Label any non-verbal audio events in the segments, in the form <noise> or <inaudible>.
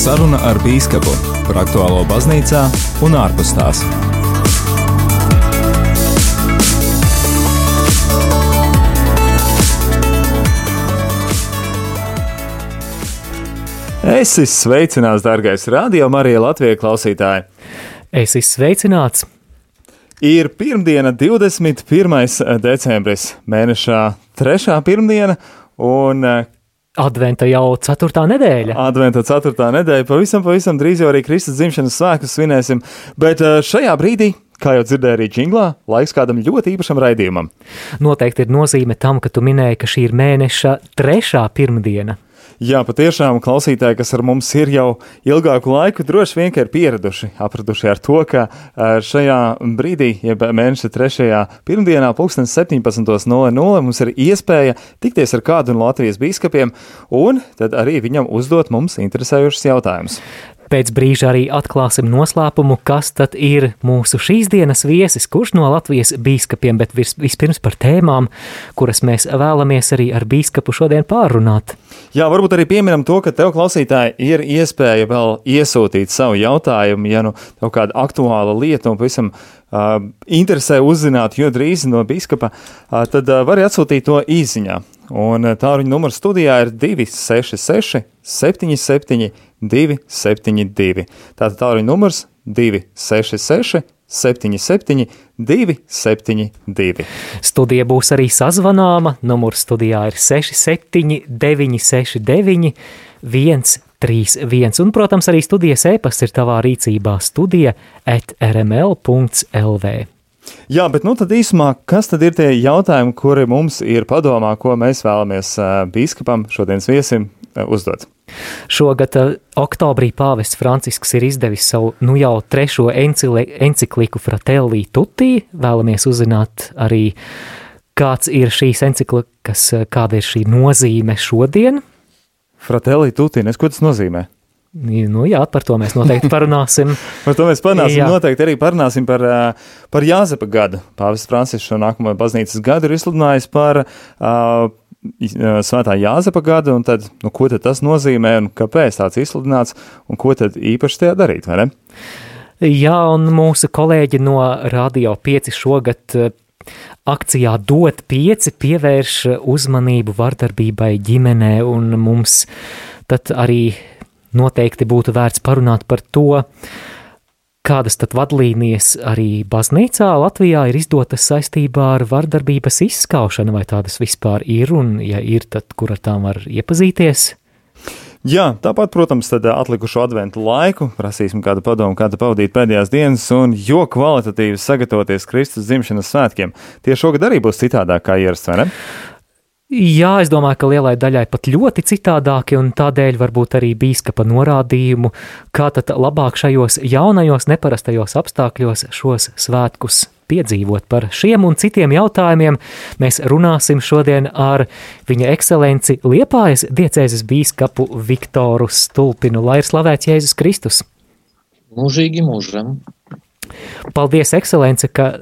Saruna ar Bīskapu par aktuālo baznīcā un ārpus tās. Es esmu sveicināts, darbais radio Marija Latvijas klausītāji. Es esmu sveicināts. Ir pirmdiena, 21. decembris, mēnešā trešā pirmdiena, un Adventa jau ceturtā nedēļa. Adventa ceturtā nedēļa. Pavisam, pavisam drīz jau arī Kristus dzimšanas svētkus svinēsim. Bet eh, šajā brīdī, kā jau dzirdēju arī džinglā, laiks kādam ļoti īpašam raidījumam. Noteikti ir nozīme tam, ka tu minēji, ka šī ir mēneša trešā pirmdiena. Jā, patiešām klausītāji, kas ar mums ir jau ilgāku laiku, droši vien ir pieraduši, apraduši ar to, ka šajā brīdī, jeb mēneša trešajā pirmdienā, pulksten 17.00, mums ir iespēja tikties ar kādu no Latvijas biskupiem un tad arī viņam uzdot mums interesējušus jautājumus. Pēc brīža arī atklāsim noslēpumu, kas tad ir mūsu šīs dienas viesis, kurš no Latvijas biskupiem, bet vispirms par tēmām, kuras mēs vēlamies arī ar biskupu šodien pārunāt. Jā, varbūt arī pieminam to, ka tev klausītāji ir iespēja vēl iesūtīt savu jautājumu, ja nu tev kāda aktuāla lieta un pavisam uh, interesē uzzināt, jo drīz no biskupa, uh, tad uh, vari atsūtīt to īsiņā. Un tālruņa numurs studijā ir 266 77 272. Tātad tālruņa numurs 266 77 272. Studija būs arī sazvanāma. Numurs studijā ir 67 969 131. Un, protams, arī studijas e-pasts ir tavā rīcībā studija at rml.lv. Jā, bet nu tad īsumā, kas tad ir tie jautājumi, kuri mums ir padomā, ko mēs vēlamies uh, biskupam, šodienas viesim, uh, uzdot? Šogad uh, oktobrī pāvests Francisks ir izdevis savu nu jau trešo encikliku Fratelli Tutti. Vēlamies uzzināt arī, kāds ir šīs enciklikas, kāda ir šī nozīme šodien. Fratelli Tutti, nes, ko tas nozīmē? Nu, jā, par to mēs noteikti <laughs> parunāsim. par to mēs parunāsim. Jā. Noteikti arī parunāsim par, par Jāzepa gadu. Pāvests Francisks šo nākamo baznīcas gadu ir izsludinājis par uh, Svētā Jāzepa gadu, un tad, nu, ko tad tas nozīmē, un kāpēc tāds izsludināts, un ko tad īpaši tajā darīt, vai ne? Jā, un mūsu kolēģi no Radio 5 šogad akcijā Dot 5 pievērš uzmanību vardarbībai ģimenē, un mums tad arī noteikti būtu vērts parunāt par to, kādas tad vadlīnijas arī baznīcā Latvijā ir izdotas saistībā ar vardarbības izskaušanu, vai tādas vispār ir, un ja ir, tad kur ar tām var iepazīties? Jā, tāpat, protams, tad atlikušo adventu laiku prasīsim kādu padomu, kā pavadīt pēdējās dienas, un jo kvalitatīvi sagatavoties Kristus dzimšanas svētkiem. Tie šogad arī būs citādāk kā ierasts, vai ne? Jā, es domāju, ka lielai daļai pat ļoti citādāki, un tādēļ varbūt arī bīskapa norādījumu, kā tad labāk šajos jaunajos, neparastajos apstākļos šos svētkus piedzīvot. Par šiem un citiem jautājumiem mēs runāsim šodien ar viņa ekscelenci Liepājas diecēzes bīskapu Viktoru Stulpinu, lai ir slavēts Jēzus Kristus. Mūžīgi mūžam. Paldies, ekscelence, ka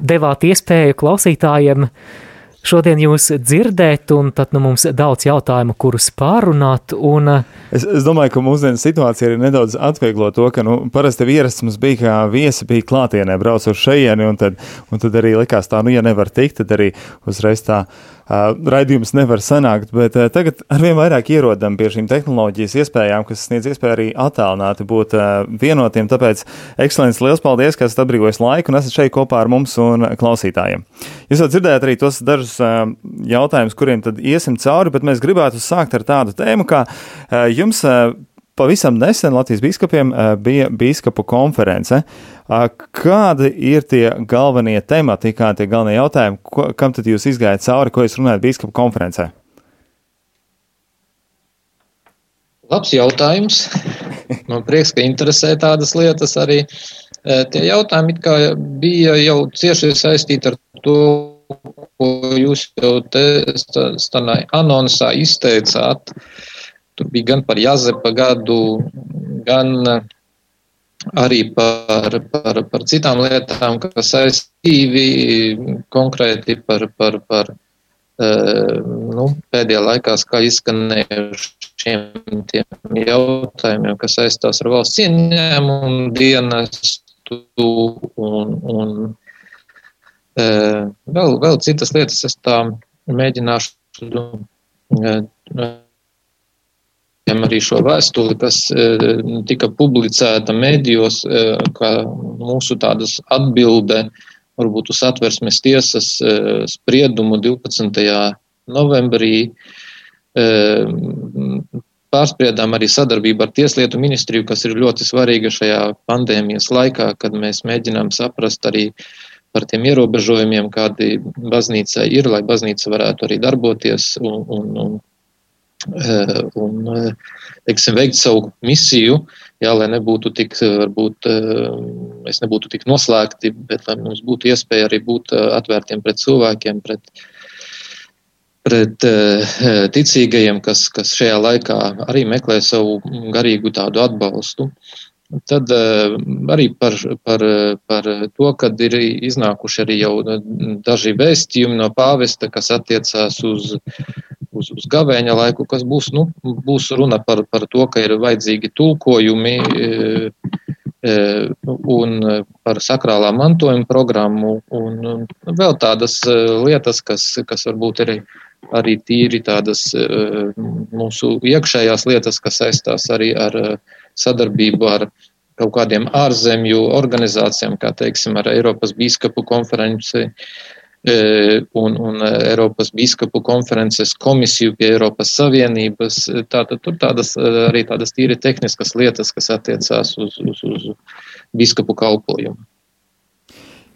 devāt iespēju klausītājiem uh, šodien jūs dzirdēt, un tad nu, mums daudz jautājumu, kurus pārunāt. Un... Eh, es, es domāju, ka mūsdienas situācija ir nedaudz atvieglo to, ka nu, parasti ierasts mums bija, kā viesi bija klātienē, brauc uz šejieni, un tad, un tad arī likās tā, nu, ja nevar tikt, tad arī uzreiz tā raidījums nevar sanākt, bet tagad arvien vairāk ierodam pie šīm tehnoloģijas iespējām, kas sniedz iespēju arī attālināti būt vienotiem. Tāpēc, ekscelences, liels paldies, ka esat atbrīvojis laiku un esat šeit kopā ar mums un klausītājiem. Jūs jau dzirdējāt arī tos dažus jautājumus, kuriem tad iesim cauri, bet mēs gribētu sākt ar tādu tēmu, kā jums. Pavisam nesen Latvijas biskupiem bija biskupu konference. Kādi ir tie galvenie temati, kādi ir galvenie jautājumi, ko, kam tad jūs izgājat cauri, ko jūs runājat biskupu konferencē? Labs jautājums. <laughs> Man prieks, ka interesē tādas lietas arī. Tie jautājumi bija jau cieši saistīti ar to, ko jūs jau te anonsā izteicāt. Uh, Tur bija gan par Jāzepa gadu, gan arī par, par, par citām lietām, kas saistīvi konkrēti par, par, par nu, pēdējā laikā kā izskanējušiem tiem jautājumiem, kas saistās ar valsts ieņēmumu dienestu un, un vēl, vēl citas lietas. Es tā mēģināšu arī šo vēstuli, kas tika publicēta medijos, kā mūsu tādas atbilde varbūt uz atversmes tiesas eh, spriedumu 12. novembrī. Eh, pārspriedām arī sadarbību ar Tieslietu ministriju, kas ir ļoti svarīga šajā pandēmijas laikā, kad mēs mēģinām saprast arī par tiem ierobežojumiem, kādi baznīcai ir, lai baznīca varētu arī darboties un, un, un Eh, un, eh, teiksim, veikt savu misiju, jā, lai nebūtu tik, varbūt, eh, mēs nebūtu tik noslēgti, bet lai mums būtu iespēja arī būt atvērtiem pret cilvēkiem, pret, pret ticīgajiem, kas, kas šajā laikā arī meklē savu garīgu tādu atbalstu. Tad arī par, par, par to, kad ir iznākuši arī jau daži vēstījumi no pāvesta, kas attiecās uz uz, uz gavēņa laiku, kas būs, nu, būs runa par, par to, ka ir vajadzīgi tulkojumi e, e, un par sakrālā mantojuma programmu un vēl tādas e, lietas, kas, kas varbūt ir arī tīri tādas mūsu iekšējās lietas, kas saistās arī ar sadarbību ar kaut kādiem ārzemju organizācijām, kā teiksim ar Eiropas bīskapu konferenci, E, un, un Eiropas biskupu konferences komisiju pie Eiropas Savienības. Tātad tur tādas arī tādas tīri tehniskas lietas, kas attiecās uz, uz, uz biskupu kalpojumu.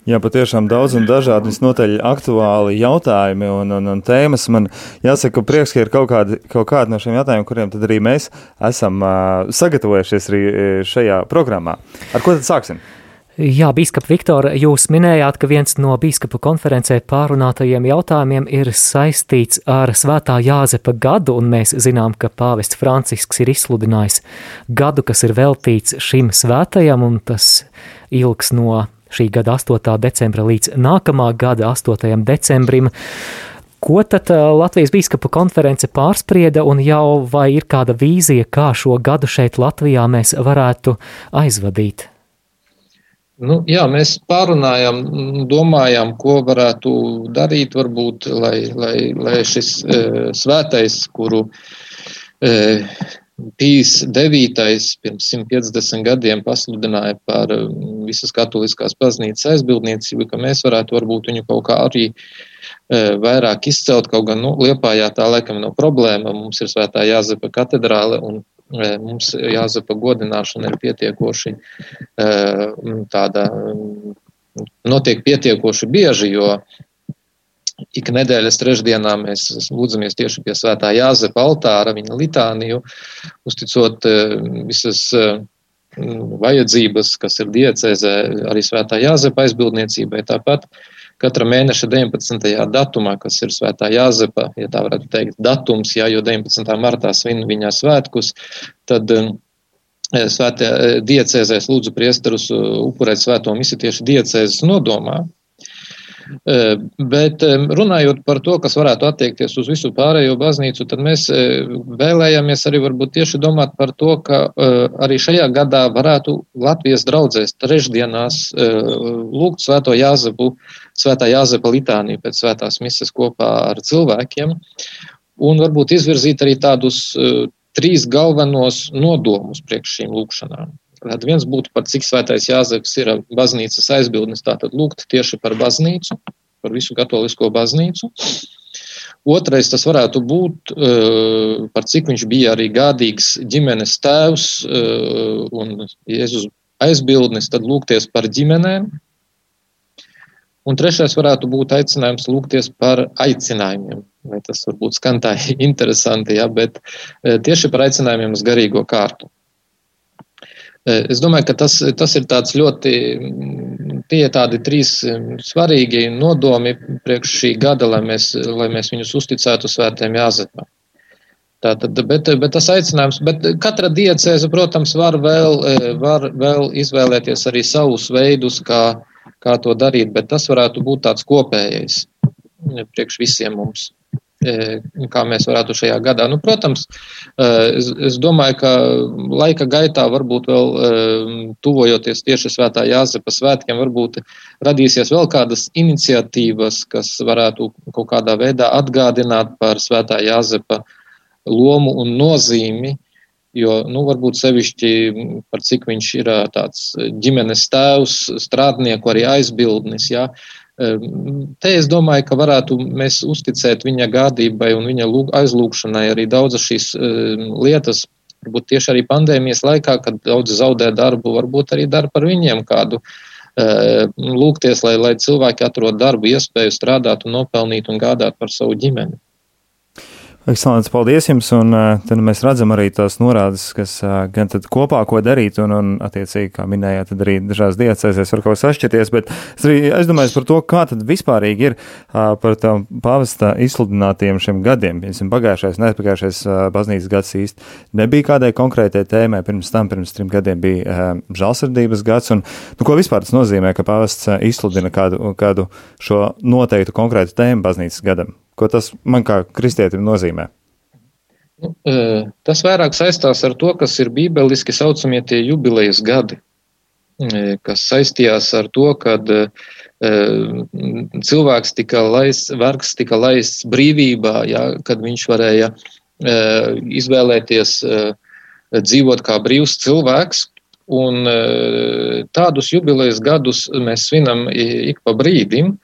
Jā, patiešām daudz un dažādi visnotaļ aktuāli jautājumi un, un, un tēmas. Man jāsaka, prieks, ka ir kaut kādi, kaut kādi no šiem jautājumiem, kuriem tad arī mēs esam uh, sagatavojušies arī šajā programmā. Ar ko tad sāksim? Jā, Bīskapa Viktora, jūs minējāt, ka viens no Bīskapa konferencē pārunātajiem jautājumiem ir saistīts ar Svētā Jāzepa gadu, un mēs zinām, ka pāvests Francisks ir izsludinājis gadu, kas ir veltīts šim svētajam, un tas ilgs no šī gada 8. decembra līdz nākamā gada 8. decembrim. Ko tad Latvijas Bīskapa konference pārsprieda, un jau vai ir kāda vīzija, kā šo gadu šeit Latvijā mēs varētu aizvadīt? Nu, jā, mēs pārunājām, domājām, ko varētu darīt, varbūt, lai, lai, lai šis e, svētais, kuru e, Pīs 9. pirms 150 gadiem pasludināja par visas katoliskās baznīcas aizbildniecību, ka mēs varētu varbūt viņu kaut kā arī e, vairāk izcelt, kaut gan, nu, Liepājā tā laikam nav problēma, mums ir svētā Jāzepa katedrāle un mums jāzapa godināšana ir pietiekoši tāda, notiek pietiekoši bieži, jo ik nedēļas trešdienā mēs lūdzamies tieši pie svētā Jāzepa altāra, viņa litāniju, uzticot visas vajadzības, kas ir diecēzē, arī svētā Jāzepa aizbildniecībai. Tāpat katra mēneša 19. datumā, kas ir svētā Jāzepa, ja tā varētu teikt, datums, jā, jo 19. martā svin viņa svētkus, tad um, svētā diecēzēs lūdzu priesterus uh, upurēt svēto misiju tieši diecēzes nodomā. Bet runājot par to, kas varētu attiekties uz visu pārējo baznīcu, tad mēs vēlējāmies arī varbūt tieši domāt par to, ka arī šajā gadā varētu Latvijas draudzēs trešdienās lūgt svēto Jāzepu, svētā Jāzepa litāniju pēc svētās mises kopā ar cilvēkiem un varbūt izvirzīt arī tādus trīs galvenos nodomus priekš šīm lūkšanām. Tad viens būtu par cik svētais Jāzeps ir baznīcas aizbildnis, tātad lūgt tieši par baznīcu, par visu katolisko baznīcu. Otrais tas varētu būt, par cik viņš bija arī gādīgs ģimenes tēvs un Jēzus aizbildnis, tad lūgties par ģimenēm. Un trešais varētu būt aicinājums lūgties par aicinājumiem. Vai tas varbūt skan tā <laughs> interesanti, ja, bet tieši par aicinājumiem uz garīgo kārtu. Es domāju, ka tas, tas ir ļoti, tie tādi trīs svarīgi nodomi priekš šī gada, lai mēs, lai mēs viņus uzticētu svētiem Jāzepam. Tātad, bet, bet tas aicinājums, bet katra diecēze, protams, var vēl, var vēl izvēlēties arī savus veidus, kā, kā to darīt, bet tas varētu būt tāds kopējais priekš visiem mums. Kā mēs varētu šajā gadā. Nu, protams, es, es domāju, ka laika gaitā varbūt vēl tuvojoties tieši svētā Jāzepa svētkiem, varbūt radīsies vēl kādas iniciatīvas, kas varētu kaut kādā veidā atgādināt par svētā Jāzepa lomu un nozīmi Jo, nu, varbūt sevišķi par cik viņš ir tāds ģimenes tēvs, strādnieku arī aizbildnis. Ja. Te es domāju, ka varētu mēs uzticēt viņa gādībai un viņa aizlūgšanai arī daudzas šīs lietas, varbūt tieši arī pandēmijas laikā, kad daudz zaudē darbu, varbūt arī dara par viņiem kādu lūgties, lai, lai cilvēki atrod darbu, iespēju strādāt un nopelnīt un gādāt par savu ģimeni. Ekscelents, paldies jums, un uh, tad mēs redzam arī tās norādes, kas uh, gan tad kopā ko darīt, un, un attiecīgi, kā minējāt, tad arī dažās diecēsēs var kaut kas sašķirties, bet es arī aizdomājos par to, kā tad vispārīgi ir uh, par tām pavasta izsludinātiem šiem gadiem. Piemēram, pagājušais, nepagājušais uh, baznīcas gads īsti nebija kādai konkrētai tēmai, pirms tam, pirms trim gadiem bija žālsirdības gads, un nu, ko vispār tas nozīmē, ka pavasts uh, izsludina kādu, kādu šo noteiktu konkrētu tēmu baznīcas gadam? Ko tas man kā kristietim nozīmē? Nu, e, tas vairāk saistās ar to, kas ir bībeliski saucamie tie jubilejas gadi, e, kas saistījās ar to, kad e, cilvēks tika laists, vergs tika laists brīvībā, ja, kad viņš varēja izvēlēties dzīvot kā brīvs cilvēks. Un tādus jubilejas gadus mēs svinam ik pa brīdim.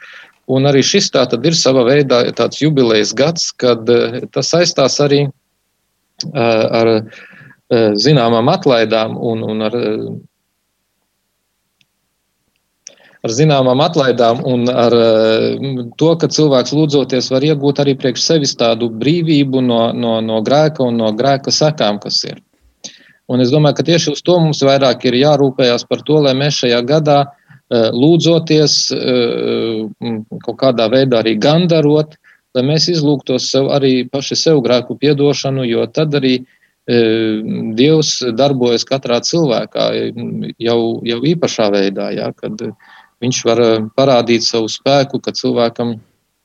Un arī šis tā tad ir sava veidā tāds jubilejas gads, kad eh, tas saistās arī eh, ar eh, zināmām atlaidām un, un ar, ar zināmām atlaidām un ar to, ka cilvēks lūdzoties var iegūt arī priekš sevis tādu brīvību no, no, no grēka un no grēka sekām, kas ir. Un es domāju, ka tieši uz to mums vairāk ir jārūpējās par to, lai mēs šajā gadā uh, lūdzoties, eh, kaut kādā veidā arī gandarot, lai mēs izlūgtos sev arī paši sev grēku piedošanu, jo tad arī eh, Dievs darbojas katrā cilvēkā jau, jau īpašā veidā, ja, kad viņš var parādīt savu spēku, ka cilvēkam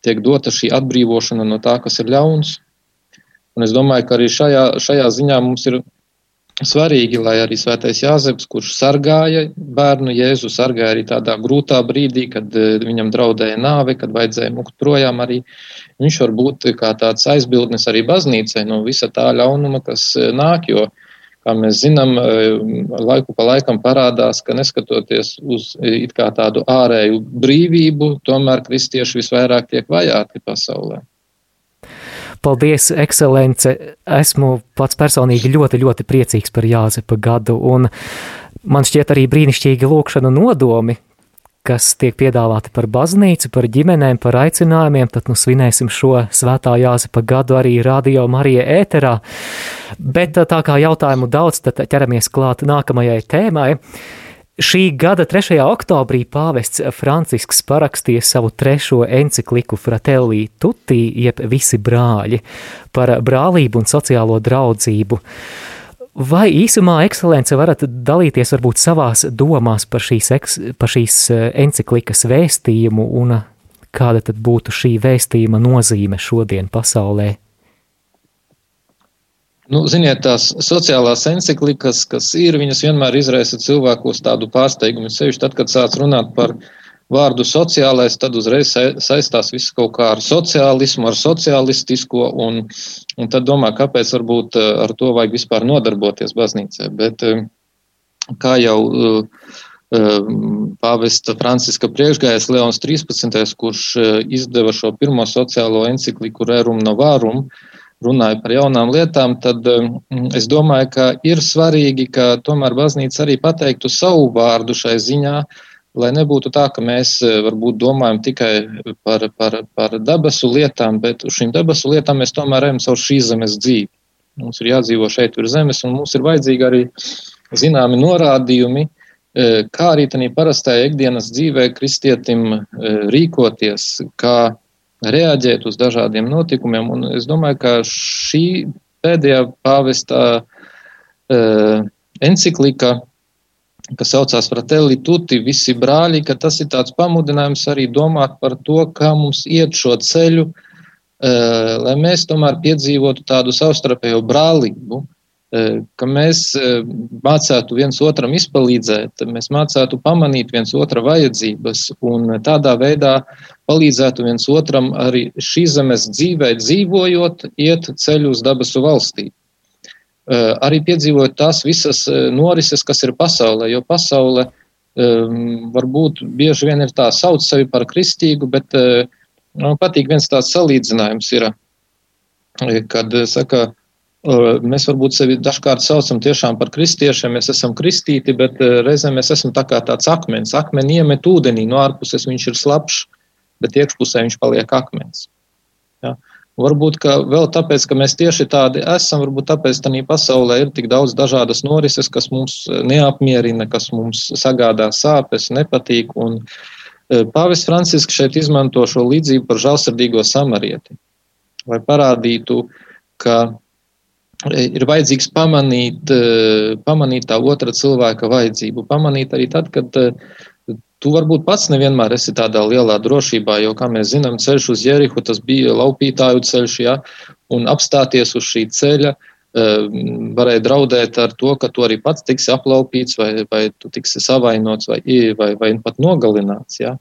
tiek dota šī atbrīvošana no tā, kas ir ļauns. Un es domāju, ka arī šajā, šajā ziņā mums ir svarīgi, lai arī svētais Jāzeps, kurš sargāja bērnu Jēzu, sargāja arī tādā grūtā brīdī, kad eh, viņam draudēja nāve, kad vajadzēja mukt projām arī. Viņš var būt kā tāds aizbildnis arī baznīcai no visa tā ļaunuma, kas eh, nāk, jo, kā mēs zinām, eh, laiku pa laikam parādās, ka neskatoties uz it kā tādu ārēju brīvību, tomēr kristieši visvairāk tiek vajāti pasaulē. Paldies, ekscelence! Esmu pats personīgi ļoti, ļoti priecīgs par Jāzepa gadu, un man šķiet arī brīnišķīgi lūkšanu nodomi, kas tiek piedāvāti par baznīcu, par ģimenēm, par aicinājumiem, tad nu svinēsim šo svētā Jāzepa gadu arī Radio Marija ēterā. Bet tā kā jautājumu daudz, tad ķeramies klāt nākamajai tēmai. Šī gada 3. oktobrī pāvests Francisks parakstīja savu trešo encikliku Fratelli Tutti, jeb visi brāļi, par brālību un sociālo draudzību. Vai īsumā, ekscelence, varat dalīties varbūt savās domās par šīs, eks, par šīs eh, enciklikas vēstījumu un kāda tad būtu šī vēstījuma nozīme šodien pasaulē? Nu, ziniet, tās sociālās encyklikas, kas ir, viņas vienmēr izraisa cilvēkos tādu pārsteigumu. Sevišķi tad, kad sāc runāt par vārdu sociālais, tad uzreiz saistās viss kaut kā ar sociālismu, ar sociālistisko, un, un tad domā, kāpēc varbūt eh, ar to vajag vispār nodarboties baznīcē. Bet eh, kā jau eh, pāvesta Franciska priekšgājais Leons 13., kurš izdeva šo pirmo sociālo encykliku Rerum Novarum, runāju par jaunām lietām, tad mm, es domāju, ka ir svarīgi, ka tomēr baznīca arī pateiktu savu vārdu šai ziņā, lai nebūtu tā, ka mēs eh, varbūt domājam tikai par, par, par debesu lietām, bet uz šīm debesu lietām mēs tomēr ejam caur šīs zemes dzīvi. Mums ir jādzīvo šeit virs zemes, un mums ir vajadzīgi arī zināmi norādījumi, eh, kā arī tādā parastajā ikdienas dzīvē kristietim eh, rīkoties, kā reaģēt uz dažādiem notikumiem. Un es domāju, ka šī pēdējā pāvestā uh, encyklika, kas saucās Fratelli Tutti, visi brāļi, ka tas ir tāds pamudinājums arī domāt par to, kā mums iet šo ceļu, lai mēs tomēr piedzīvotu tādu savstarpējo brālību, ka mēs mācētu viens otram izpalīdzēt, mēs mācētu pamanīt viens otra vajadzības un tādā veidā palīdzētu viens otram arī šī zemes dzīvē dzīvojot, iet ceļu uz dabasu valstī. Arī piedzīvot tās visas norises, kas ir pasaulē, jo pasaule varbūt bieži vien ir tā sauc sevi par kristīgu, bet man patīk viens tāds salīdzinājums ir, kad saka, Mēs varbūt sevi dažkārt saucam tiešām par kristiešiem, mēs esam kristīti, bet reizēm mēs esam tā kā tāds akmens. Akmeni iemet ūdenī, no ārpuses viņš ir slapjš, bet iekšpusē viņš paliek akmens. Ja? Varbūt vēl tāpēc, ka mēs tieši tādi esam, varbūt tāpēc tā pasaulē ir tik daudz dažādas norises, kas mums neapmierina, kas mums sagādā sāpes, nepatīk. Un Pāvis Francisks šeit izmanto šo līdzību par žēlsirdīgo samarieti, lai parādītu, ka ir vajadzīgs pamanīt, pamanīt tā otra cilvēka vajadzību. Pamanīt arī tad, kad tu varbūt pats nevienmēr esi tādā lielā drošībā, jo, kā mēs zinām, ceļš uz Jerihu tas bija laupītāju ceļš, ja, un apstāties uz šī ceļa varēja draudēt ar to, ka tu arī pats tiksi aplaupīts, vai, vai tu tiksi savainots, vai, vai, vai pat nogalināts. Ja.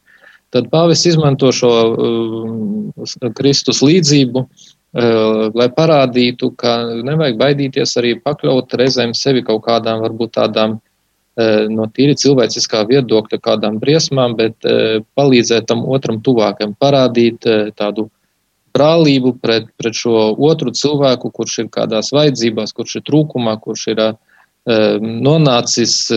Tad pāvis izmanto šo uh, Kristus līdzību, uh, Eh, lai parādītu, ka nevajag baidīties arī pakļaut reizēm sevi kaut kādām, varbūt tādām eh, no tīri cilvēciskā viedokļa, kādām briesmām, bet eh, palīdzēt tam otram tuvākam, parādīt tādu brālību pret, pret šo otru cilvēku, kurš ir kādās vajadzībās, kurš ir trūkumā, kurš ir nonācis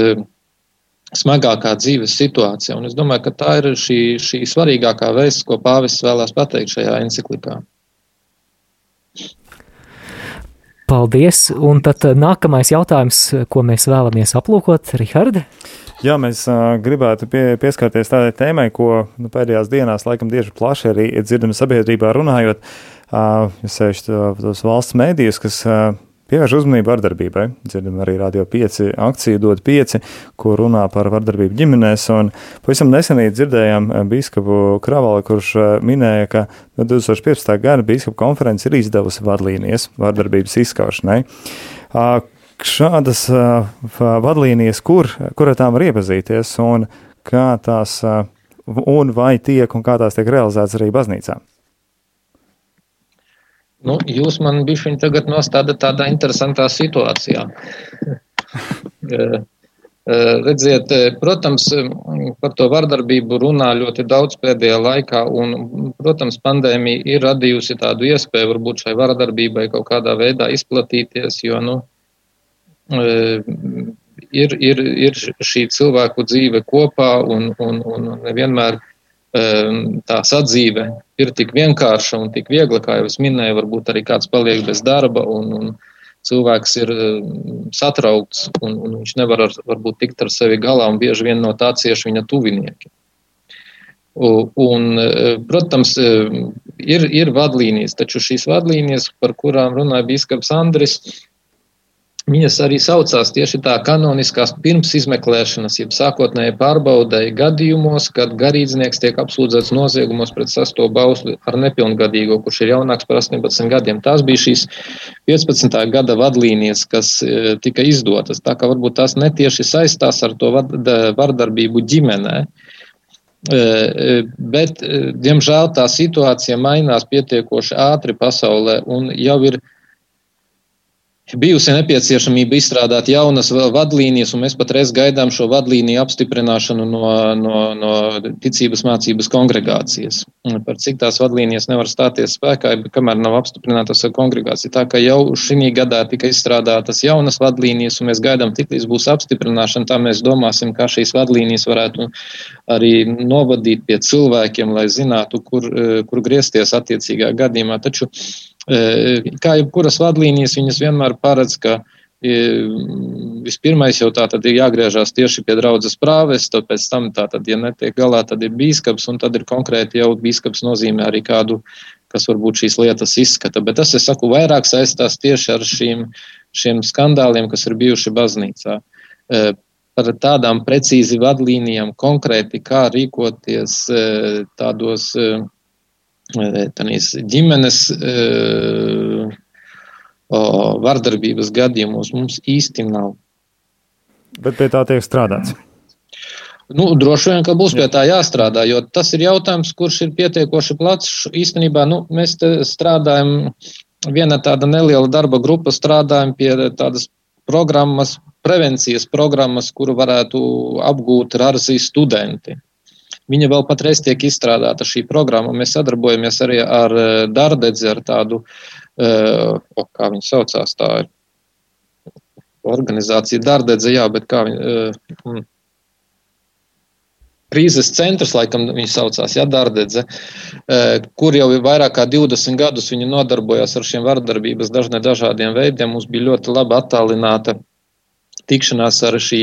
smagākā dzīves situācijā. Un es domāju, ka tā ir šī, šī svarīgākā vēsts, ko pāvis vēlās pateikt šajā enciklikā. Paldies! Un tad uh, nākamais jautājums, ko mēs vēlamies aplūkot, Rihards. Jā, mēs uh, gribētu pie, pieskarties tādai tēmai, ko nu, pēdējās dienās laikam diezgan plaši arī dzirdam sabiedrībā runājot. Uh, Sevišķi tos valsts mēdījus, kas uh, pievērš uzmanību vardarbībai. Dzirdam arī Radio 5 akciju dod 5, kur runā par vardarbību ģimenēs. Un pavisam nesenī dzirdējām eh, biskupu Kravali, kurš eh, minēja, ka 2015. gada biskupu konferences ir izdevusi vadlīnijas vardarbības izskaušanai. Šādas vadlīnijas, kur, kur tām var iepazīties un kā tās, un vai tiek un kā tās tiek realizētas arī baznīcā? Nu, jūs man bišķiņ tagad nostāda tādā interesantā situācijā. <laughs> Eh, eh, redziet, eh, protams, par to vardarbību runā ļoti daudz pēdējā laikā, un, protams, pandēmija ir radījusi tādu iespēju varbūt šai vardarbībai kaut kādā veidā izplatīties, jo, nu, ir, ir, ir šī cilvēku dzīve kopā, un, un, un nevienmēr tā sadzīve ir tik vienkārša un tik viegla, kā jau es minēju, varbūt arī kāds paliek bez darba un, un cilvēks ir ehm, satraukts un, un viņš nevar ar, varbūt tikt ar sevi galā un bieži vien no tā cieši viņa tuvinieki. Un, ehm, protams, ir, ir vadlīnijas, taču šīs vadlīnijas, par kurām runāja Bīskaps Andris, Viņas arī saucās tieši tā kanoniskās pirms izmeklēšanas, jeb sākotnēji pārbaudēji gadījumos, kad garīdznieks tiek apsūdzēts noziegumos pret sasto bausli ar nepilngadīgo, kurš ir jaunāks par 18 gadiem. Tās bija šīs 15. gada vadlīnijas, kas e, tika izdotas. Tā kā varbūt tās netieši saistās ar to vardarbību ģimenē. E, e, bet, diemžēl, tā situācija mainās pietiekoši ātri pasaulē un jau ir bijusi nepieciešamība izstrādāt jaunas vadlīnijas, un mēs patreiz gaidām šo vadlīniju apstiprināšanu no, no, no ticības mācības kongregācijas. Par cik tās vadlīnijas nevar stāties spēkā, kamēr nav apstiprinātas ar kongregāciju. Tā kā jau šī gadā tika izstrādātas jaunas vadlīnijas, un mēs gaidām, tiklīdz būs apstiprināšana, tā mēs domāsim, kā šīs vadlīnijas varētu arī novadīt pie cilvēkiem, lai zinātu, kur, kur griezties attiecīgā gadījumā. Taču Kā jebkuras vadlīnijas, viņas vienmēr paredz, ka vispirmais jau tā tad ir jāgriežās tieši pie draudzes prāves, tad pēc tam tā tad, ja netiek galā, tad ir bīskaps, un tad ir konkrēti jau bīskaps nozīmē arī kādu, kas varbūt šīs lietas izskata. Bet tas, es saku, vairāk saistās tieši ar šīm, šiem skandāliem, kas ir bijuši baznīcā. Par tādām precīzi vadlīnijām konkrēti, kā rīkoties tādos Tanīs ģimenes vardarbības gadījumos mums īsti nav. Bet pie tā tiek strādāts. Nu, droši vien, ka būs pie tā jāstrādā, jo tas ir jautājums, kurš ir pietiekoši plats. Īstenībā nu, mēs strādājam, viena tāda neliela darba grupa strādājam pie tādas programmas, prevencijas programmas, kuru varētu apgūt Rāzijas studenti. Viņa vēl patreiz tiek izstrādāta šī programma. Mēs sadarbojamies arī ar Dārdedzi, ar tādu, o, kā viņi saucās, tā ir organizācija Dārdedze, jā, bet kā viņi krīzes centrs, laikam viņš saucās, ja, Dārdedze, kur jau ir vairāk kā 20 gadus viņi nodarbojās ar šiem vardarbības dažne dažādiem veidiem. Mums bija ļoti labi attālināta tikšanās ar šī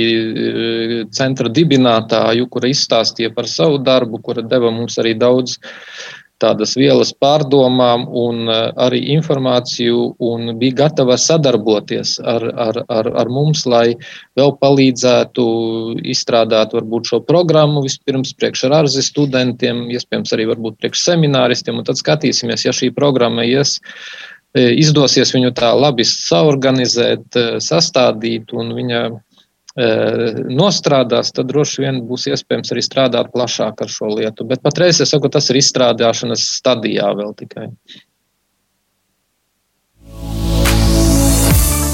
centra dibinātāju, kura izstāstīja par savu darbu, kura deva mums arī daudz tādas vielas pārdomām un eh, arī informāciju un bija gatava sadarboties ar, ar, ar, ar mums, lai vēl palīdzētu izstrādāt varbūt šo programmu vispirms priekš ar ārzi studentiem, iespējams arī varbūt priekš semināristiem, un tad skatīsimies, ja šī programma ies eh, izdosies viņu tā labi saorganizēt, eh, sastādīt un viņa nostrādās, tad droši vien būs iespējams arī strādāt plašāk ar šo lietu. Bet patreiz es saku, tas ir izstrādāšanas stadijā vēl tikai.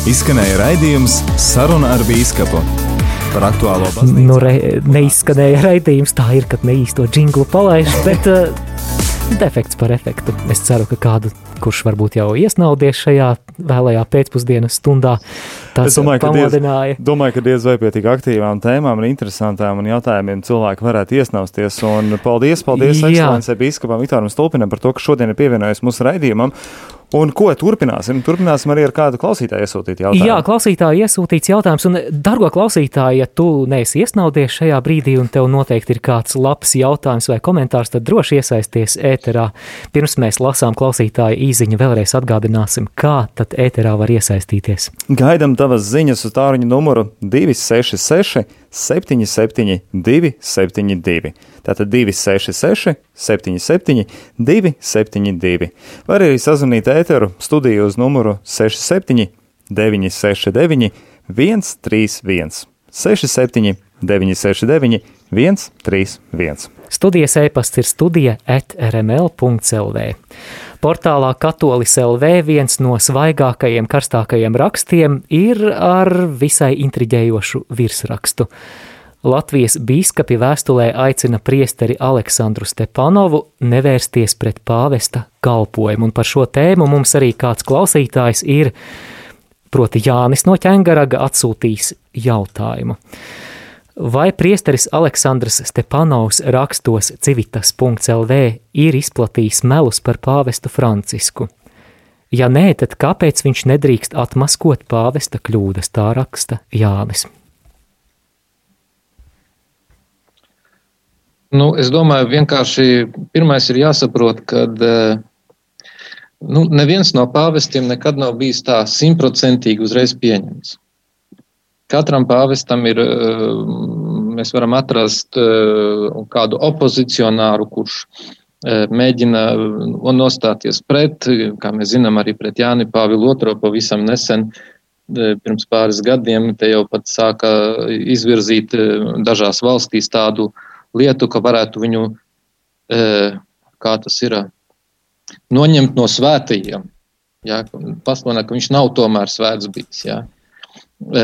Izskanēja raidījums Saruna ar Bīskapu par aktuālo baznīcu. Nu, re, neizskanēja raidījums, tā ir, kad neīsto džinglu palaiž, bet uh, defekts par efektu. Es ceru, ka kādu, kurš varbūt jau iesnaudies šajā vēlējā pēcpusdienas stundā, tas es domāju. Ka diez, domāju, ka diez vai pie tik aktīvām tēmām un interesantām un jautājumiem cilvēki varētu iesnausties. Un paldies, paldies ekscelencei biskupam Viktoram Stulpinam par to, ka šodien ir pievienojies mūsu raidījumam. Un ko turpināsim? Turpināsim arī ar kādu klausītāju iesūtīt jautājumu. Jā, klausītāji iesūtīts jautājums. Un, dargo klausītāji, ja tu neesi iesnaudies šajā brīdī un tev noteikti ir kāds labs jautājums vai komentārs, tad droši iesaisties ēterā. Pirms mēs lasām klausītāju īziņu, vēlreiz atgādināsim, kā tad ēterā var iesaistīties. Gaidam tavas ziņas uz tāruņa numuru 266 77 272. Tātad 266 77 272. Var arī sazvanīt ēteru studiju uz numuru 67 969 131. 67 969 131. Studijas e-pasts ir studija at rml.clv. Portālā Katolis LV viens no svaigākajiem, karstākajiem rakstiem ir ar visai intriģējošu virsrakstu. Latvijas bīskapi vēstulē aicina priesteri Aleksandru Stepanovu nevērsties pret pāvesta kalpojumu, un par šo tēmu mums arī kāds klausītājs ir, proti Jānis no ķengaraga atsūtīs jautājumu. Vai priesteris Aleksandrs Stepanovs rakstos civitas.lv ir izplatījis melus par pāvestu Francisku? Ja nē, tad kāpēc viņš nedrīkst atmaskot pāvesta kļūdas, tā raksta Jānis. Nu, es domāju, vienkārši pirmais ir jāsaprot, ka nu, neviens no pāvestiem nekad nav bijis tā simtprocentīgi uzreiz pieņemts. Katram pāvestam ir, mēs varam atrast kādu opozicionāru, kurš mēģina nostāties pret, kā mēs zinām, arī pret Jāni Pāvilu II pavisam nesen, pirms pāris gadiem, te jau pat sāka izvirzīt dažās valstīs tādu lietu, ka varētu viņu, e, kā tas ir, noņemt no svētajiem. Ja, Pasludināt, ka viņš nav tomēr svēts bijis. Ja. E,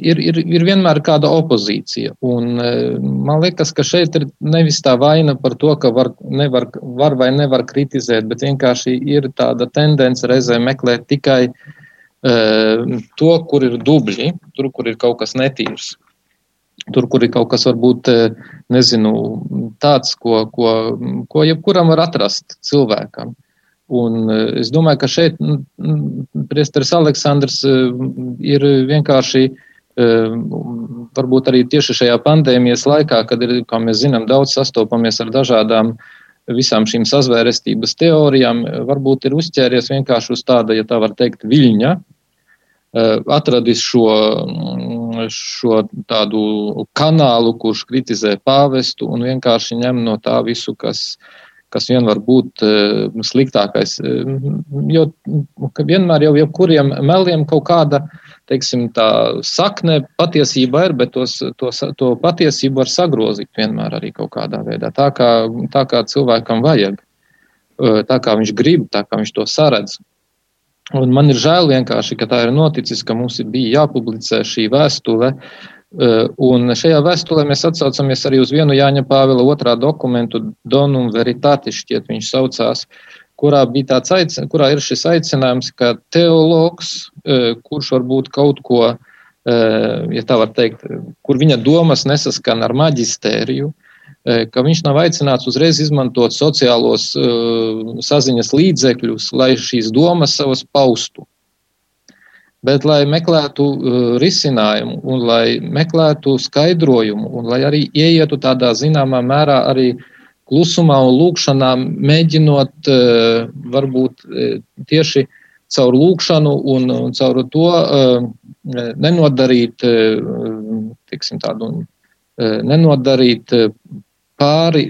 ir, ir, ir vienmēr kāda opozīcija. Un, e, man liekas, ka šeit ir nevis tā vaina par to, ka var, nevar, var vai nevar kritizēt, bet vienkārši ir tāda tendence reizē meklēt tikai to, kur ir dubļi, tur, kur ir kaut kas netīrs. Tur, kur ir kaut kas varbūt eh, nezinu, tāds, ko, ko, ko jebkuram var atrast cilvēkam. Un eh, es domāju, ka šeit priesteris Aleksandrs eh, ir vienkārši, varbūt arī tieši šajā pandēmijas laikā, kad ir, kā mēs zinām, daudz sastopamies ar dažādām visām šīm sazvērestības teorijām, varbūt ir uzķēries vienkārši uz tāda, ja tā var teikt, viļņa, atradis šo šo tādu kanālu, kurš kritizē pāvestu un vienkārši ņem no tā visu, kas, kas vien var būt sliktākais. Jo vienmēr jau jebkuriem meliem kaut kāda teiksim, sakne patiesībā ir, bet tos, to, to patiesību var sagrozīt vienmēr arī kaut kādā veidā. Tā kā, tā kā cilvēkam vajag, tā kā viņš grib, tā kā viņš to saredz. Un man ir žēl vienkārši, ka tā ir noticis, ka mums bija jāpublicē šī vēstule. Un šajā vēstulē mēs atsaucamies arī uz vienu Jāņa Pāvila otrā dokumentu, Donum Veritatis, šķiet viņš saucās, kurā, aicin, kurā ir šis aicinājums, ka teologs, kurš varbūt kaut ko, ja tā var teikt, kur viņa domas nesaskan ar maģistēriju, Eh, ka viņš nav aicināts uzreiz izmantot sociālos uh, saziņas līdzekļus, lai šīs domas savas paustu, bet lai meklētu uh, risinājumu un lai meklētu skaidrojumu un lai arī ieietu tādā zināmā mērā arī klusumā un lūkšanā, mēģinot uh, varbūt tieši caur lūkšanu un, un caur to nenodarīt, tiksim, tādu, nenodarīt pāri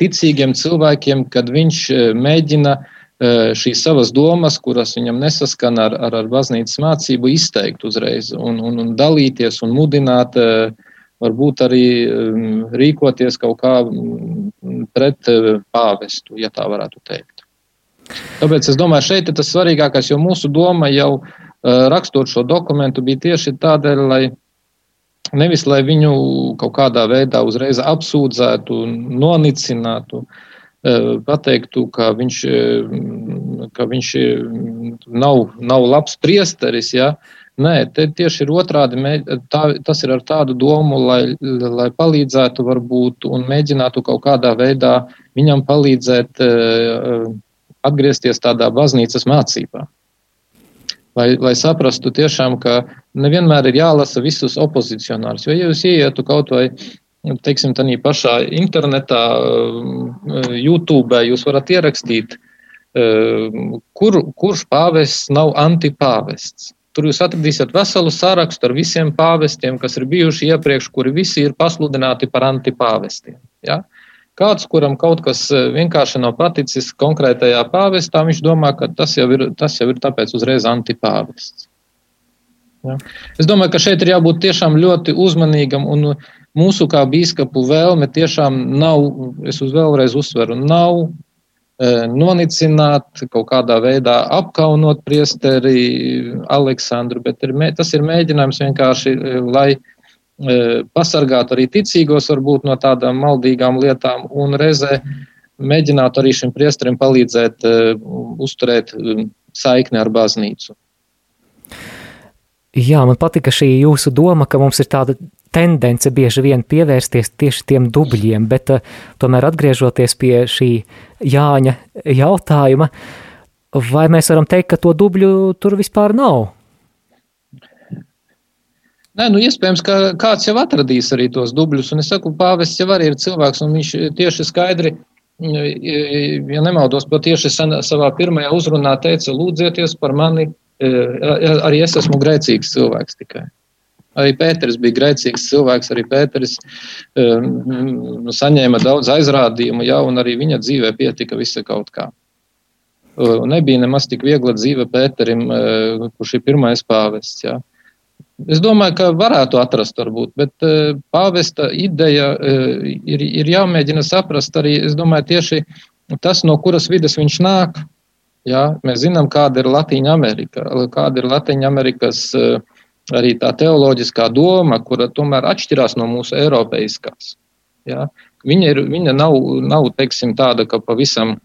ticīgiem cilvēkiem, kad viņš e, mēģina e, šīs savas domas, kuras viņam nesaskan ar, ar, ar baznīcas mācību, izteikt uzreiz un, un, un dalīties un mudināt, e, varbūt arī rīkoties kaut kā pret pāvestu, ja tā varētu teikt. Tāpēc es domāju, šeit ir tas svarīgākais, jo mūsu doma jau rakstot šo dokumentu bija tieši tādēļ, lai Nevis, lai viņu kaut kādā veidā uzreiz apsūdzētu, nonicinātu, e, pateiktu, ka viņš, e, ka viņš e, nav, nav labs priesteris. Ja? Nē, tieši ir otrādi. Tā, tas ir ar tādu domu, lai, lai palīdzētu, varbūt, un mēģinātu kaut kādā veidā viņam palīdzēt atgriezties tādā baznīcas mācībā lai, lai saprastu tiešām, ka nevienmēr ir jālasa visus opozicionārus. Jo, ja jūs ieietu kaut vai, teiksim, tādā pašā internetā, eh, YouTube, jūs varat ierakstīt, eh, kur, kurš pāvests nav antipāvests. Tur jūs atradīsiet veselu sārakstu ar visiem pāvestiem, kas ir bijuši iepriekš, kuri visi ir pasludināti par antipāvestiem. Ja? Uh, Kāds, kuram kaut kas eh, vienkārši nav paticis konkrētajā pāvestā, viņš domā, ka tas jau ir, tas jau ir tāpēc uzreiz antipāvests. Ja? Es domāju, ka šeit ir jābūt tiešām ļoti uzmanīgam un mūsu kā bīskapu vēlme tiešām nav, es uz vēlreiz uzsveru, nav e, nonicināt, kaut kādā veidā apkaunot priesteri Aleksandru, bet ir, tas ir mēģinājums vienkārši, eh, lai pasargāt arī ticīgos varbūt no tādām maldīgām lietām un reizē mēģināt arī šim priesterim palīdzēt uh, uzturēt uh, saikni ar baznīcu. Jā, man patika šī jūsu doma, ka mums ir tāda tendence bieži vien pievērsties tieši tiem dubļiem, bet tomēr atgriežoties pie šī Jāņa jautājuma, vai mēs varam teikt, ka to dubļu tur vispār nav? Nē, nu, iespējams, ka kāds jau atradīs arī tos dubļus. Un es saku, pāvests jau arī ir cilvēks, un viņš tieši skaidri, ja nemaldos, pat tieši savā pirmajā uzrunā teica, lūdzieties par mani, e, arī es esmu grēcīgs cilvēks tikai. Arī Pēters bija grēcīgs cilvēks, arī Pēters um, saņēma daudz aizrādījumu, ja, un arī viņa dzīvē pietika visa kaut kā. Un nebija nemaz tik viegla dzīve Pēterim, kurš ir pirmais pāvests. Ja. Es domāju, ka varētu atrast, varbūt, bet uh, pāvesta ideja uh, ir, ir jāmēģina saprast arī, domāju, tieši tas, no kuras vidas viņš nāk. Jā, mēs zinām, kāda ir Latīņa Amerika, kāda ir Latīņa Amerikas uh, arī tā teoloģiskā doma, kura tomēr atšķirās no mūsu eiropeiskās. Jā. Viņa, ir, viņa nav, nav teiksim, tāda, ka pavisam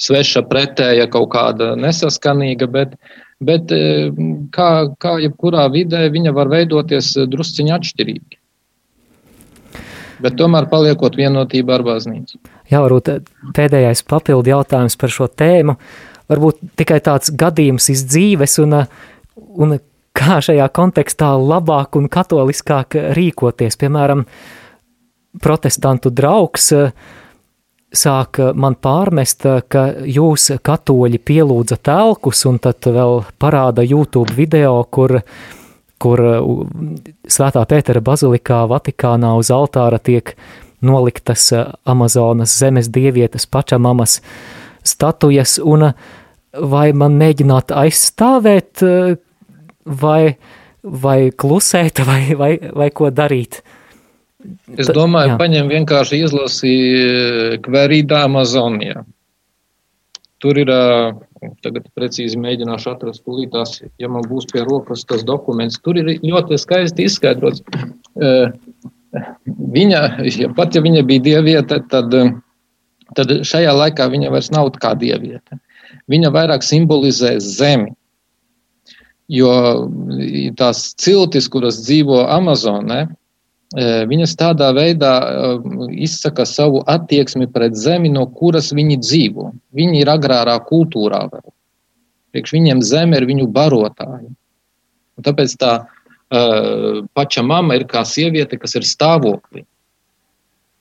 sveša pretēja kaut kāda nesaskanīga, bet bet e, kā, kā jebkurā vidē viņa var veidoties e, drusciņi atšķirīgi. Bet tomēr paliekot vienotībā ar baznīcu. Jā, varbūt e, pēdējais papildu jautājums par šo tēmu. Varbūt tikai tāds gadījums iz dzīves un, un kā šajā kontekstā labāk un katoliskāk rīkoties. Piemēram, protestantu draugs uh, sāk man pārmest, ka jūs, katoļi, pielūdza telkus, un tad vēl parāda YouTube video, kur, kur Svētā Pētera bazilikā Vatikānā uz altāra tiek noliktas Amazonas zemes dievietes pačamamas statujas, un vai man mēģināt aizstāvēt, vai, vai klusēt, <laughs> vai, vai, vai ko darīt? Es domāju, Jā. paņem vienkārši izlasi Kverīdā Amazonijā. Tur ir, tagad precīzi mēģināšu atrast tūlītās, ja man būs pie rokas tas dokuments, tur ir ļoti skaisti izskaidrots. Viņa, ja pat ja viņa bija dieviete, tad, tad šajā laikā viņa vairs nav kā dieviete. Viņa vairāk simbolizē zemi. Jo tās ciltis, kuras dzīvo Amazonē, viņas tādā veidā izsaka savu attieksmi pret zemi, no kuras viņi dzīvo. Viņi ir agrārā kultūrā vēl. Priekš viņiem zeme ir viņu barotāji. Un tāpēc tā paša mama ir kā sieviete, kas ir stāvoklī.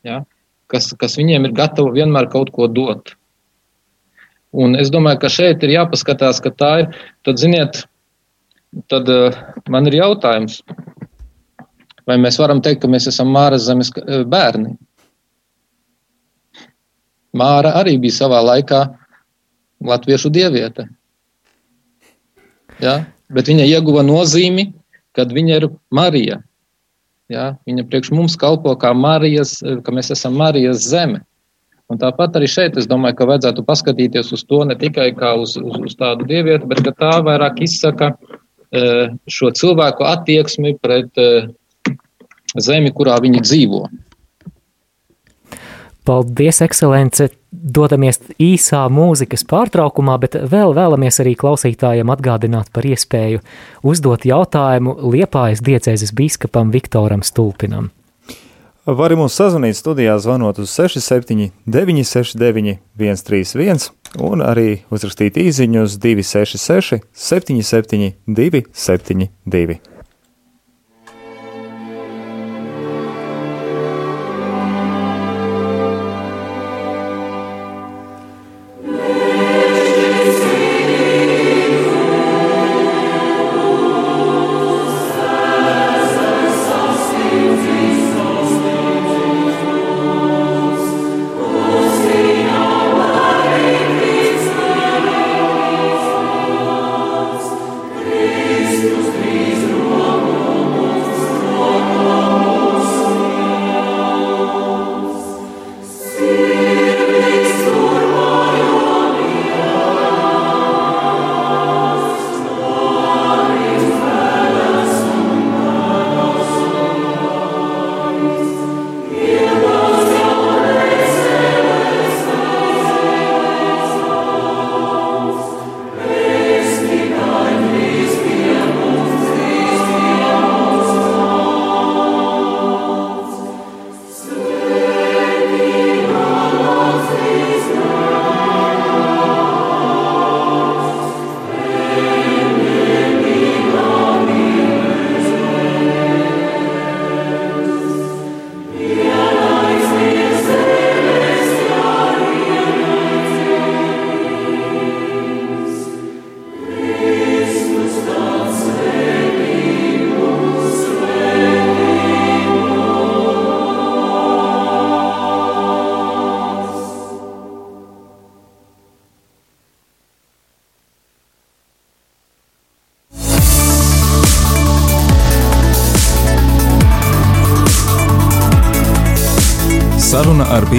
Ja? Kas, kas viņiem ir gatava vienmēr kaut ko dot. Un es domāju, ka šeit ir jāpaskatās, ka tā ir. Tad, ziniet, tad man ir jautājums, Vai mēs varam teikt, ka mēs esam Māras zemes eh, bērni? Māra arī bija savā laikā latviešu dieviete. Ja? Bet viņa ieguva nozīmi, kad viņa ir Marija. Ja? Viņa priekš mums kalpo kā Marijas, ka mēs esam Marijas zeme. Un tāpat arī šeit es domāju, ka vajadzētu paskatīties uz to ne tikai kā uz, uz, uz tādu dievieti, bet tā vairāk izsaka eh, šo cilvēku attieksmi pret eh, zemi, kurā viņi dzīvo. Paldies, ekscelence! Dodamies īsā mūzikas pārtraukumā, bet vēl vēlamies arī klausītājiem atgādināt par iespēju uzdot jautājumu Liepājas diecēzes bīskapam Viktoram Stulpinam. Var mums sazvanīt studijā, zvanot uz 67, 969, 131, un arī uzrakstīt īsiņu uz 266, 77, 272.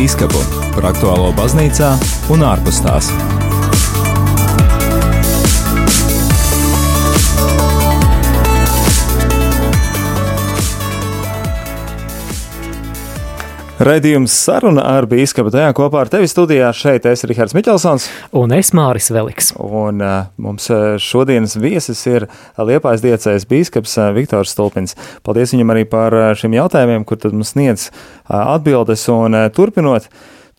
Bīskapu par aktuālo baznīcā un ārpus tās. Raidījums saruna ar bīskapu tajā kopā ar tevi studijā. Šeit es Rihards Miķelsons. Un es Māris Veliks. Un uh, mums šodienas viesis ir Liepājas diecējas bīskaps uh, Viktors Stulpins. Paldies viņam arī par šiem jautājumiem, kur tad mums sniedz atbildes un turpinot.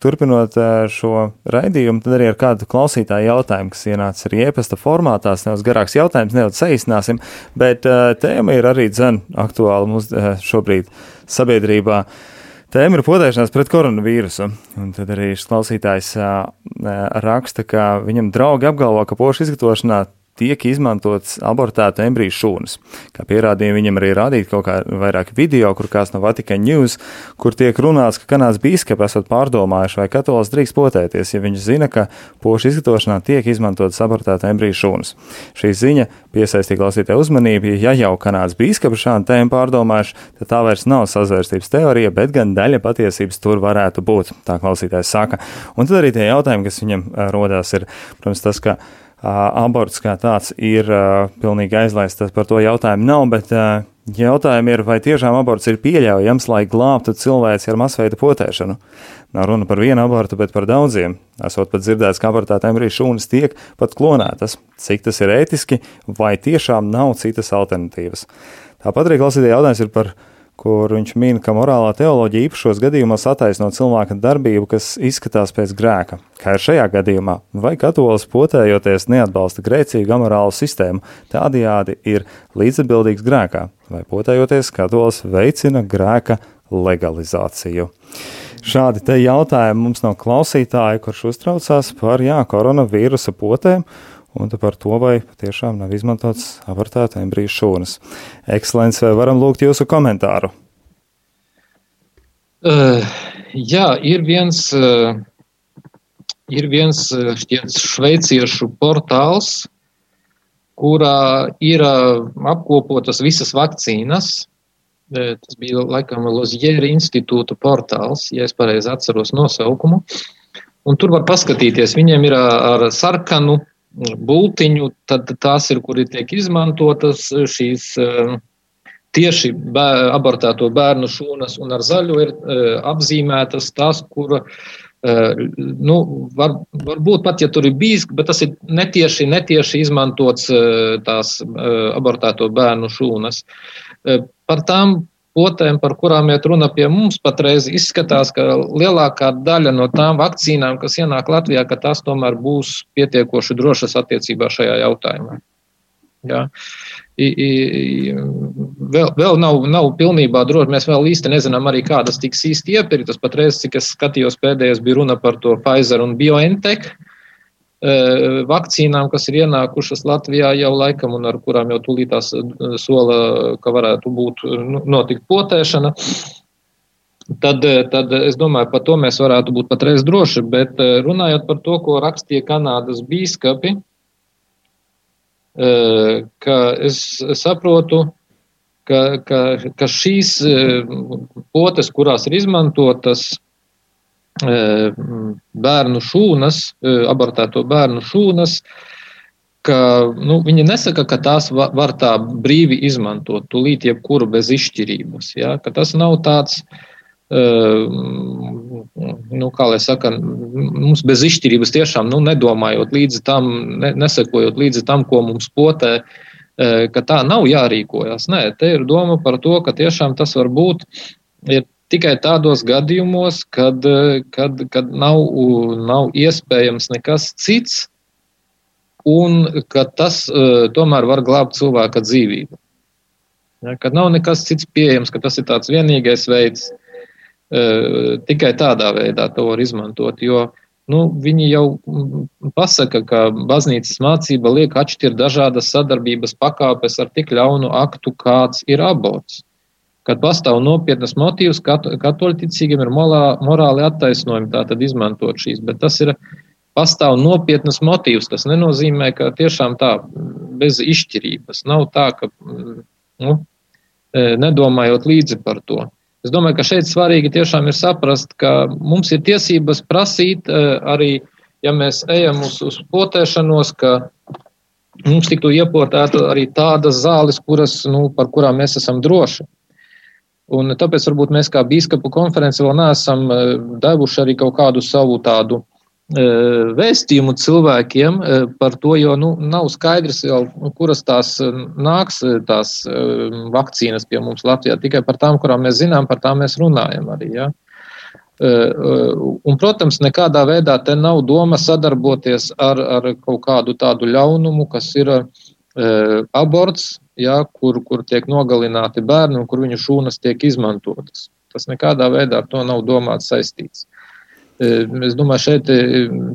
Turpinot šo raidījumu, tad arī ar kādu klausītāju jautājumu, kas ienāca arī e-pasta formātā. Nedaudz garāks jautājums, nedaudz saīsināsim, bet tēma ir arī dzen aktuāla mums šobrīd sabiedrībā. Uh, Tēma ir potēšanās pret koronavīrusu. Un tad arī šis klausītājs raksta, ka viņam draugi apgalvo, ka pošu izgatavošanā tiek izmantots abortētu embriju šūnas. Kā pierādīja viņam arī rādīt kaut kā vairāk video, kur kāds no Vatikan News, kur tiek runāts, ka kanāds bīskapi esat pārdomājuši, vai katolis drīkst potēties, ja viņš zina, ka pošu izgatavošanā tiek izmantotas abortētu embriju šūnas. Šī ziņa piesaistīja klausītāju uzmanību, ja jau kanāds bīskapi šādu tēmu pārdomājuši, tad tā vairs nav sazvērstības teorija, bet gan daļa patiesības tur varētu būt, tā klausītājs saka. Un tad arī tie jautājumi, kas viņam rodās, ir, protams, tas, ka aborts kā tāds ir pilnīgi aizlaists, par to jautājumu nav, bet jautājumi ir, vai tiešām aborts ir pieļaujams, lai glābtu cilvēci ar masveida potēšanu. Nav runa par vienu abortu, bet par daudziem. Esot pat dzirdēts, ka abortētām arī šūnas tiek pat klonētas. Cik tas ir ētiski, vai tiešām nav citas alternatīvas? Tāpat arī klausītāja jautājums ir par kur viņš min, ka morālā teoloģija īpašos gadījumos attaisno cilvēka darbību, kas izskatās pēc grēka. Kā ir šajā gadījumā, vai katolis potējoties neatbalsta grēcīgu amorālu sistēmu, tādajādi ir līdzatbildīgs grēkā, vai potējoties katolis veicina grēka legalizāciju. Šādi te jautājumi mums no klausītāja, kurš uztraucās par jā, koronavīrusa potēm un par to, vai patiešām nav izmantots abortēta embriju šūnas. Ekscelents, vai varam lūgt jūsu komentāru? Uh, jā, ir viens, uh, ir viens šķiet, šveiciešu portāls, kurā ir uh, apkopotas visas vakcīnas. Tas bija laikam Lozjēra institūta portāls, ja es pareizi atceros nosaukumu. Un tur var paskatīties, viņiem ir ar sarkanu bultiņu, tad tās ir, kuri tiek izmantotas šīs eh, tieši bēr, abortēto bērnu šūnas, un ar zaļu ir eh, apzīmētas tās, kura, eh, nu, var, varbūt pat, ja tur ir bijis, bet tas ir netieši, netieši izmantots tās abortēto bērnu šūnas. Par tām potēm, par kurām iet runa pie mums, patreiz izskatās, ka lielākā daļa no tām vakcīnām, kas ienāk Latvijā, ka tās tomēr būs pietiekoši drošas attiecībā šajā jautājumā. Ja. I, i, vēl vēl nav, nav pilnībā droši. Mēs vēl īsti nezinām, arī kādas tiks īsti iepirktas. Patreiz, cik es skatījos, pēdējais bija runa par to Pfizer un BioNTech. Uh, vakcīnām, kas ir ienākušas Latvijā jau laikam un ar kurām jau tūlītās sola, ka varētu būt nu, notikt potēšana. Tad, tad es domāju, par to mēs varētu būt patreiz droši, bet runājot par to, ko rakstīja Kanādas bīskapi, ka es saprotu, ka, ka, ka šīs potes, kurās ir izmantotas, bērnu šūnas, abortēto bērnu šūnas, ka nu, viņi nesaka, ka tās var tā brīvi izmantot, tūlīt jebkuru bez izšķirības. Ja? Ka tas nav tāds, nu, kā lai saka, mums bez izšķirības tiešām nu, nedomājot līdzi tam, ne, nesekojot līdzi tam, ko mums potē, ka tā nav jārīkojas. Nē, te ir doma par to, ka tiešām tas var būt ir tikai tādos gadījumos, kad, kad, kad nav, nav iespējams nekas cits, un ka tas uh, tomēr var glābt cilvēka dzīvību. Ja, kad nav nekas cits pieejams, ka tas ir tāds vienīgais veids, uh, tikai tādā veidā to var izmantot. Jo nu, viņi jau pasaka, ka baznīcas mācība liek atšķirt dažādas sadarbības pakāpes ar tik ļaunu aktu, kāds ir aborts kad pastāv nopietnas motīvas, katoļticīgiem ir morāli attaisnojumi tātad izmantot šīs, bet tas ir pastāv nopietnas motīvas. Tas nenozīmē, ka tiešām tā bez izšķirības nav tā, ka nu, e, nedomājot līdzi par to. Es domāju, ka šeit svarīgi tiešām ir saprast, ka mums ir tiesības prasīt e, arī, ja mēs ejam uz, uz potēšanos, ka mums tiktu ieportēta arī tādas zāles, kuras, nu, par kurām mēs esam droši. Un tāpēc varbūt mēs kā biskupu konference vēl neesam eh, devuši arī kaut kādu savu tādu eh, vēstījumu cilvēkiem eh, par to, jo nu, nav skaidrs jau, nu, kuras tās nāks tās vakcīnas pie mums Latvijā. Tikai par tām, kurām mēs zinām, par tām mēs runājam arī. Ja? Un, protams, nekādā veidā te nav doma sadarboties ar, ar kaut kādu tādu ļaunumu, kas ir aborts, ja, kur, kur tiek nogalināti bērni un kur viņu šūnas tiek izmantotas. Tas nekādā veidā ar to nav domāts saistīts. Es domāju, šeit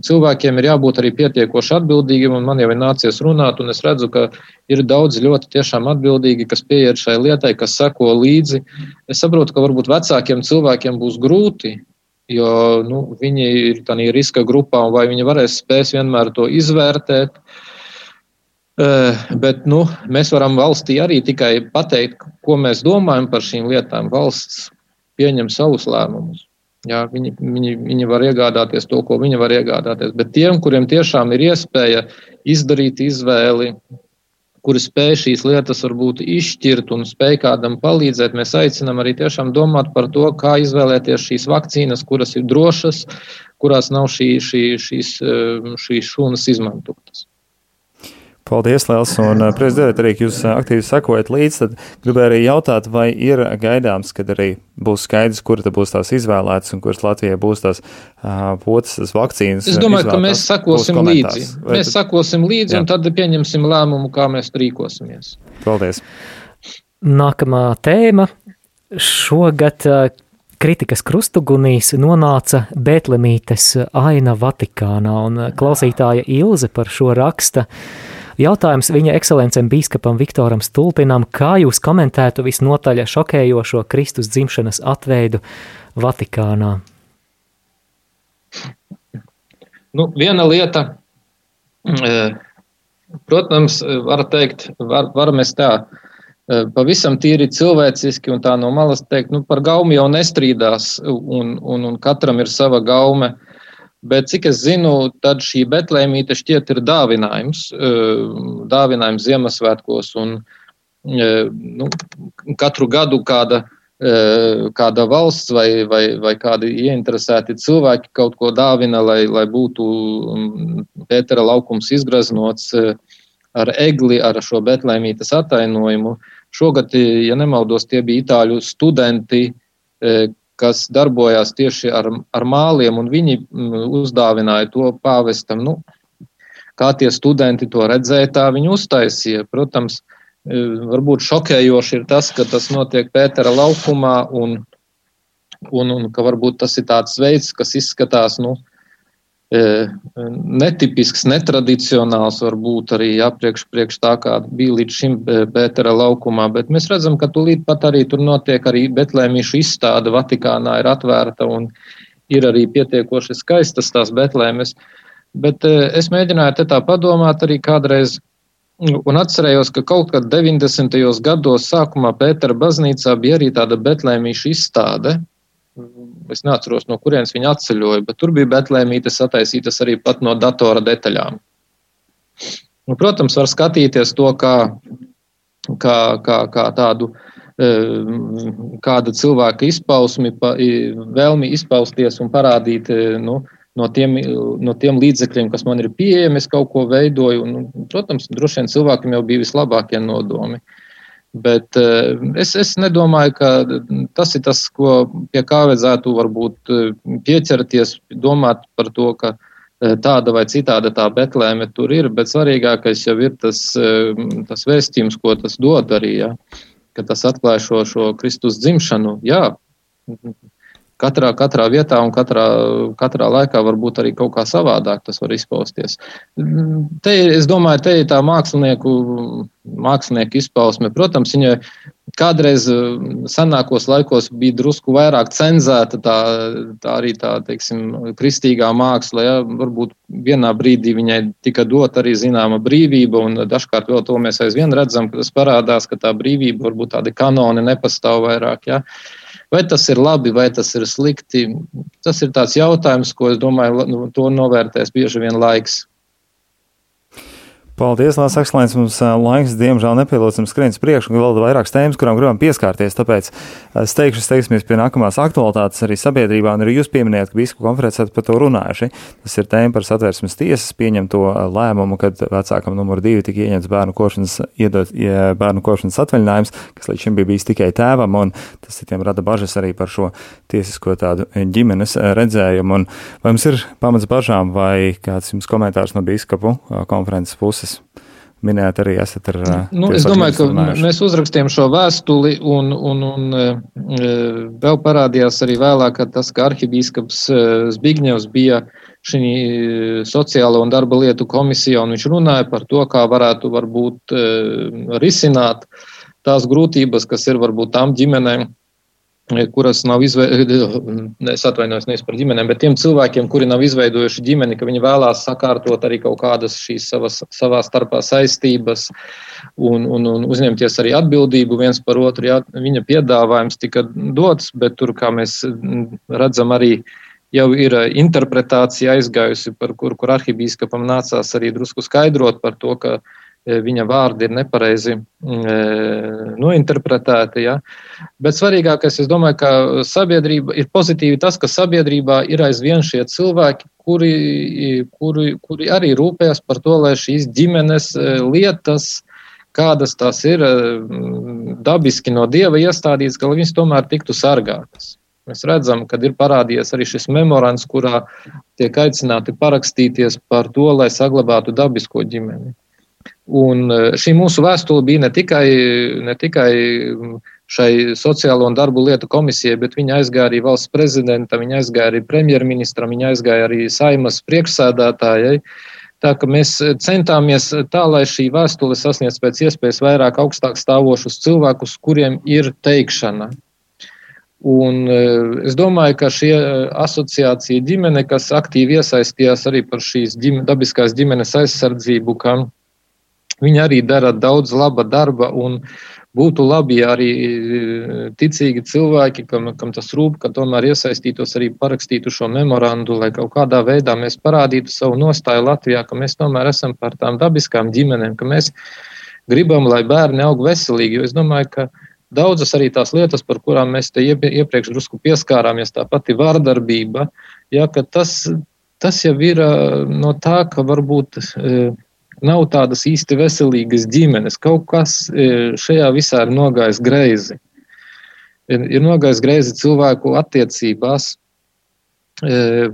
cilvēkiem ir jābūt arī pietiekoši atbildīgiem, un man jau ir nācies runāt, un es redzu, ka ir daudz ļoti tiešām atbildīgi, kas pieiet šai lietai, kas seko līdzi. Es saprotu, ka varbūt vecākiem cilvēkiem būs grūti, jo nu, viņi ir tādā riska grupā, un vai viņi varēs spēs vienmēr to izvērtēt. Bet nu, mēs varam valstī arī tikai pateikt, ko mēs domājam par šīm lietām. Valsts pieņem savus lēmumus. Jā, viņi, viņi, viņi var iegādāties to, ko viņi var iegādāties. Bet tiem, kuriem tiešām ir iespēja izdarīt izvēli, kuri spēj šīs lietas varbūt izšķirt un spēj kādam palīdzēt, mēs aicinām arī tiešām domāt par to, kā izvēlēties šīs vakcīnas, kuras ir drošas, kurās nav šī, šī, šīs, šīs šūnas izmantotas. Paldies, Liels, un eh, prezidēt arī, ka jūs eh, aktīvi sakojat līdzi, tad gribēju arī jautāt, vai ir gaidāms, kad arī būs skaidrs, kur tad būs tās izvēlētas un kuras Latvijai būs tās uh, potas, tas vakcīnas. Es domāju, ka mēs sakosim līdzi. Vai mēs tad... sakosim līdzi jā. un tad pieņemsim lēmumu, kā mēs rīkosimies. Paldies. Nākamā tēma šogad. Kritikas krustugunīs nonāca Bētlemītes aina Vatikānā, un klausītāja Ilze par šo raksta. Uh, Jautājums viņa ekscelencēm bīskapam Viktoram Stulpinam, kā jūs komentētu visnotaļ šokējošo Kristus dzimšanas atveidu Vatikānā? Nu, viena lieta, e, protams, var teikt, var, varam mēs tā e, pavisam tīri cilvēciski un tā no malas teikt, nu, par gaumu jau nestrīdās, un, un, un katram ir sava gaume. Uh, Bet, cik es zinu, tad šī betlēmīte šķiet ir dāvinājums, eh, dāvinājums Ziemassvētkos. Un, eh, nu, katru gadu kāda, eh, kāda valsts vai, vai, vai kādi ieinteresēti cilvēki kaut ko dāvina, lai, lai būtu mm, Pētera laukums izgraznots ar egli, ar šo betlēmītes atainojumu. Šogad, ja nemaldos, tie bija itāļu studenti, kas darbojās tieši ar, ar māliem, un viņi mm, uzdāvināja to pāvestam. Nu, kā tie studenti to redzēja, tā viņi uztaisīja. Protams, e, varbūt šokējoši ir tas, ka tas notiek Pētera laukumā, un, un, un ka varbūt tas ir tāds veids, kas izskatās, nu, netipisks, netradicionāls, varbūt arī jā, priekš, priekš tā, kā bija līdz šim Pētera laukumā, bet mēs redzam, ka tūlīt pat arī tur notiek arī Betlēmīšu izstāde Vatikānā ir atvērta un ir arī pietiekoši skaistas tās Betlēmes. Bet es mēģināju te tā padomāt arī kādreiz, un atcerējos, ka kaut kad 90. gados sākumā Pētera baznīcā bija arī tāda Betlēmīšu izstāde, Es neatceros, no kurienes viņi atceļoja, bet tur bija betlēmītes sataisītas arī pat no datora detaļām. Nu, protams, var skatīties to kā, kā, kā, kā tādu e, kāda cilvēka izpausmi, vēlmi izpausties un parādīt e, nu, no, tiem, no tiem līdzekļiem, kas man ir pieejami, es kaut ko veidoju. Un, protams, droši vien cilvēkam jau bija vislabākie nodomi. Uh, Bet eh, es, es nedomāju, ka tas ir tas, ko, pie kā vajadzētu varbūt eh, pieķerties, domāt par to, ka eh, tāda vai citāda tā betlēme tur ir, bet svarīgākais jau ir tas, tas vēstījums, ko tas dod arī, ja? ka tas atklāja šo, šo Kristus dzimšanu. Jā, katrā, katrā vietā un katrā, katrā laikā varbūt arī kaut kā savādāk tas var izpausties. Te, es domāju, te ir tā mākslinieku, mākslinieku izpausme. Protams, viņai kādreiz senākos laikos bija drusku vairāk cenzēta tā, tā arī tā, teiksim, kristīgā māksla. Ja? Varbūt vienā brīdī viņai tika dot arī zināma brīvība, un dažkārt vēl to mēs aizvien redzam, ka tas parādās, ka tā brīvība varbūt tādi kanoni nepastāv vairāk. Ja? Uh, Vai tas ir labi, vai tas ir slikti? Tas ir tāds jautājums, ko es domāju, nu, to novērtēs bieži vien laiks. Paldies, Lās Akslēns. Mums laiks, diemžēl, nepielūdzams skrienas priekšu, un vēl vairākas tēmas, kurām gribam pieskārties. Tāpēc es teikšu, steigsimies pie nākamās aktualitātes arī sabiedrībā, un arī jūs pieminējat, ka biskupu konferencē par to runājuši. Tas ir tēma par satversmes tiesas pieņemto lēmumu, kad vecākam numur divi tika ieņemts bērnu košanas, iedot bērnu košanas atvaļinājums, kas līdz šim bija bijis tikai tēvam, un tas citiem rada bažas arī par šo tiesisko tādu ģimenes redzējumu. Un vai mums ir pamats bažām vai kāds jums komentārs no biskupu konferences puses? Minējāt, arī esat ar. Nu, es domāju, ka runājuši. mēs uzrakstījām šo vēstuli, un, un, un vēl parādījās arī vēlāk, ka tas, ka arhibīskaps Zbigņevs bija šī sociālo un darba lietu komisija, un viņš runāja par to, kā varētu varbūt risināt tās grūtības, kas ir varbūt tām ģimenēm, kuras nav izveidojušas, atvainojos nevis par ģimenēm, bet tiem cilvēkiem, kuri nav izveidojuši ģimeni, ka viņi vēlās sakārtot arī kaut kādas šīs savas, savā starpā saistības un, un, un uzņemties arī atbildību viens par otru. Jā, viņa piedāvājums tika dots, bet tur, kā mēs redzam, arī jau ir interpretācija aizgājusi, par kur, kur arhibīskapam nācās arī drusku skaidrot par to, ka viņa vārdi ir nepareizi mm, e, nointerpretēti. Ja? Bet svarīgākais, es domāju, ka sabiedrība ir pozitīvi tas, ka sabiedrībā ir aizvien šie cilvēki, kuri, kuri, kuri arī rūpējas par to, lai šīs ģimenes e, lietas, kādas tās ir dabiski no dieva iestādītas, ka viņas tomēr tiktu sargātas. Mēs redzam, ka ir parādījies arī šis memorands, kurā tiek aicināti parakstīties par to, lai saglabātu dabisko ģimeni. Un e, šī mūsu vēstule bija ne tikai, ne tikai šai sociālo un darbu lietu komisijai, bet viņa aizgāja arī valsts prezidentam, viņa aizgāja arī premjerministram, viņa aizgāja arī saimas priekšsēdētājai. Tā ka mēs centāmies tā, lai šī vēstule sasniedz pēc iespējas vairāk augstāk stāvošus cilvēkus, kuriem ir teikšana. Un e, es domāju, ka šie asociācija ģimene, kas aktīvi iesaistījās arī par šīs ģim, dabiskās ģimenes aizsardzību, kam Viņi arī dara daudz laba darba, būtu labi, ja arī e, ticīgi cilvēki, kam, kam tas rūp, ka tomēr iesaistītos arī parakstītu šo memorandu, lai kaut kādā veidā mēs parādītu savu nostāju Latvijā, ka mēs tomēr esam par tām dabiskām ģimenēm, ka mēs gribam, lai bērni aug veselīgi. Jo es domāju, ka daudzas arī tās lietas, par kurām mēs te iepriekš drusku pieskārāmies, tā pati vārdarbība, ja, tas, tas jau ir e, no tā, ka varbūt. E, nav tādas īsti veselīgas ģimenes. Kaut kas e, šajā visā ir nogājis greizi. Ir, ir nogājis greizi cilvēku attiecībās. E,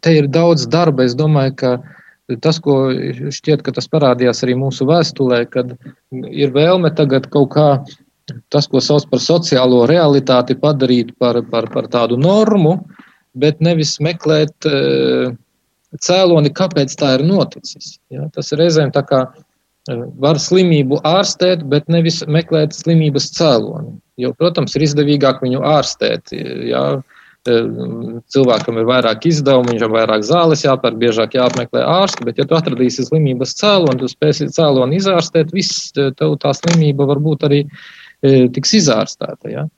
te ir daudz darba. Es domāju, ka tas, ko šķiet, ka tas parādījās arī mūsu vēstulē, kad ir vēlme tagad kaut kā tas, ko sauc par sociālo realitāti, padarīt par, par, par tādu normu, bet nevis meklēt uh, cēloni, kāpēc tā ir noticis. Ja? Tas reizēm tā kā e, var slimību ārstēt, bet nevis meklēt slimības cēloni. Jo, protams, ir izdevīgāk viņu ārstēt. Ja? E, cilvēkam ir vairāk izdevumu, viņam ir vairāk zāles jāpērk, biežāk jāapmeklē ārsti, bet, ja tu atradīsi slimības cēloni, tu spēsi cēloni izārstēt, viss tev tā slimība varbūt arī e, tiks izārstēta. Ja?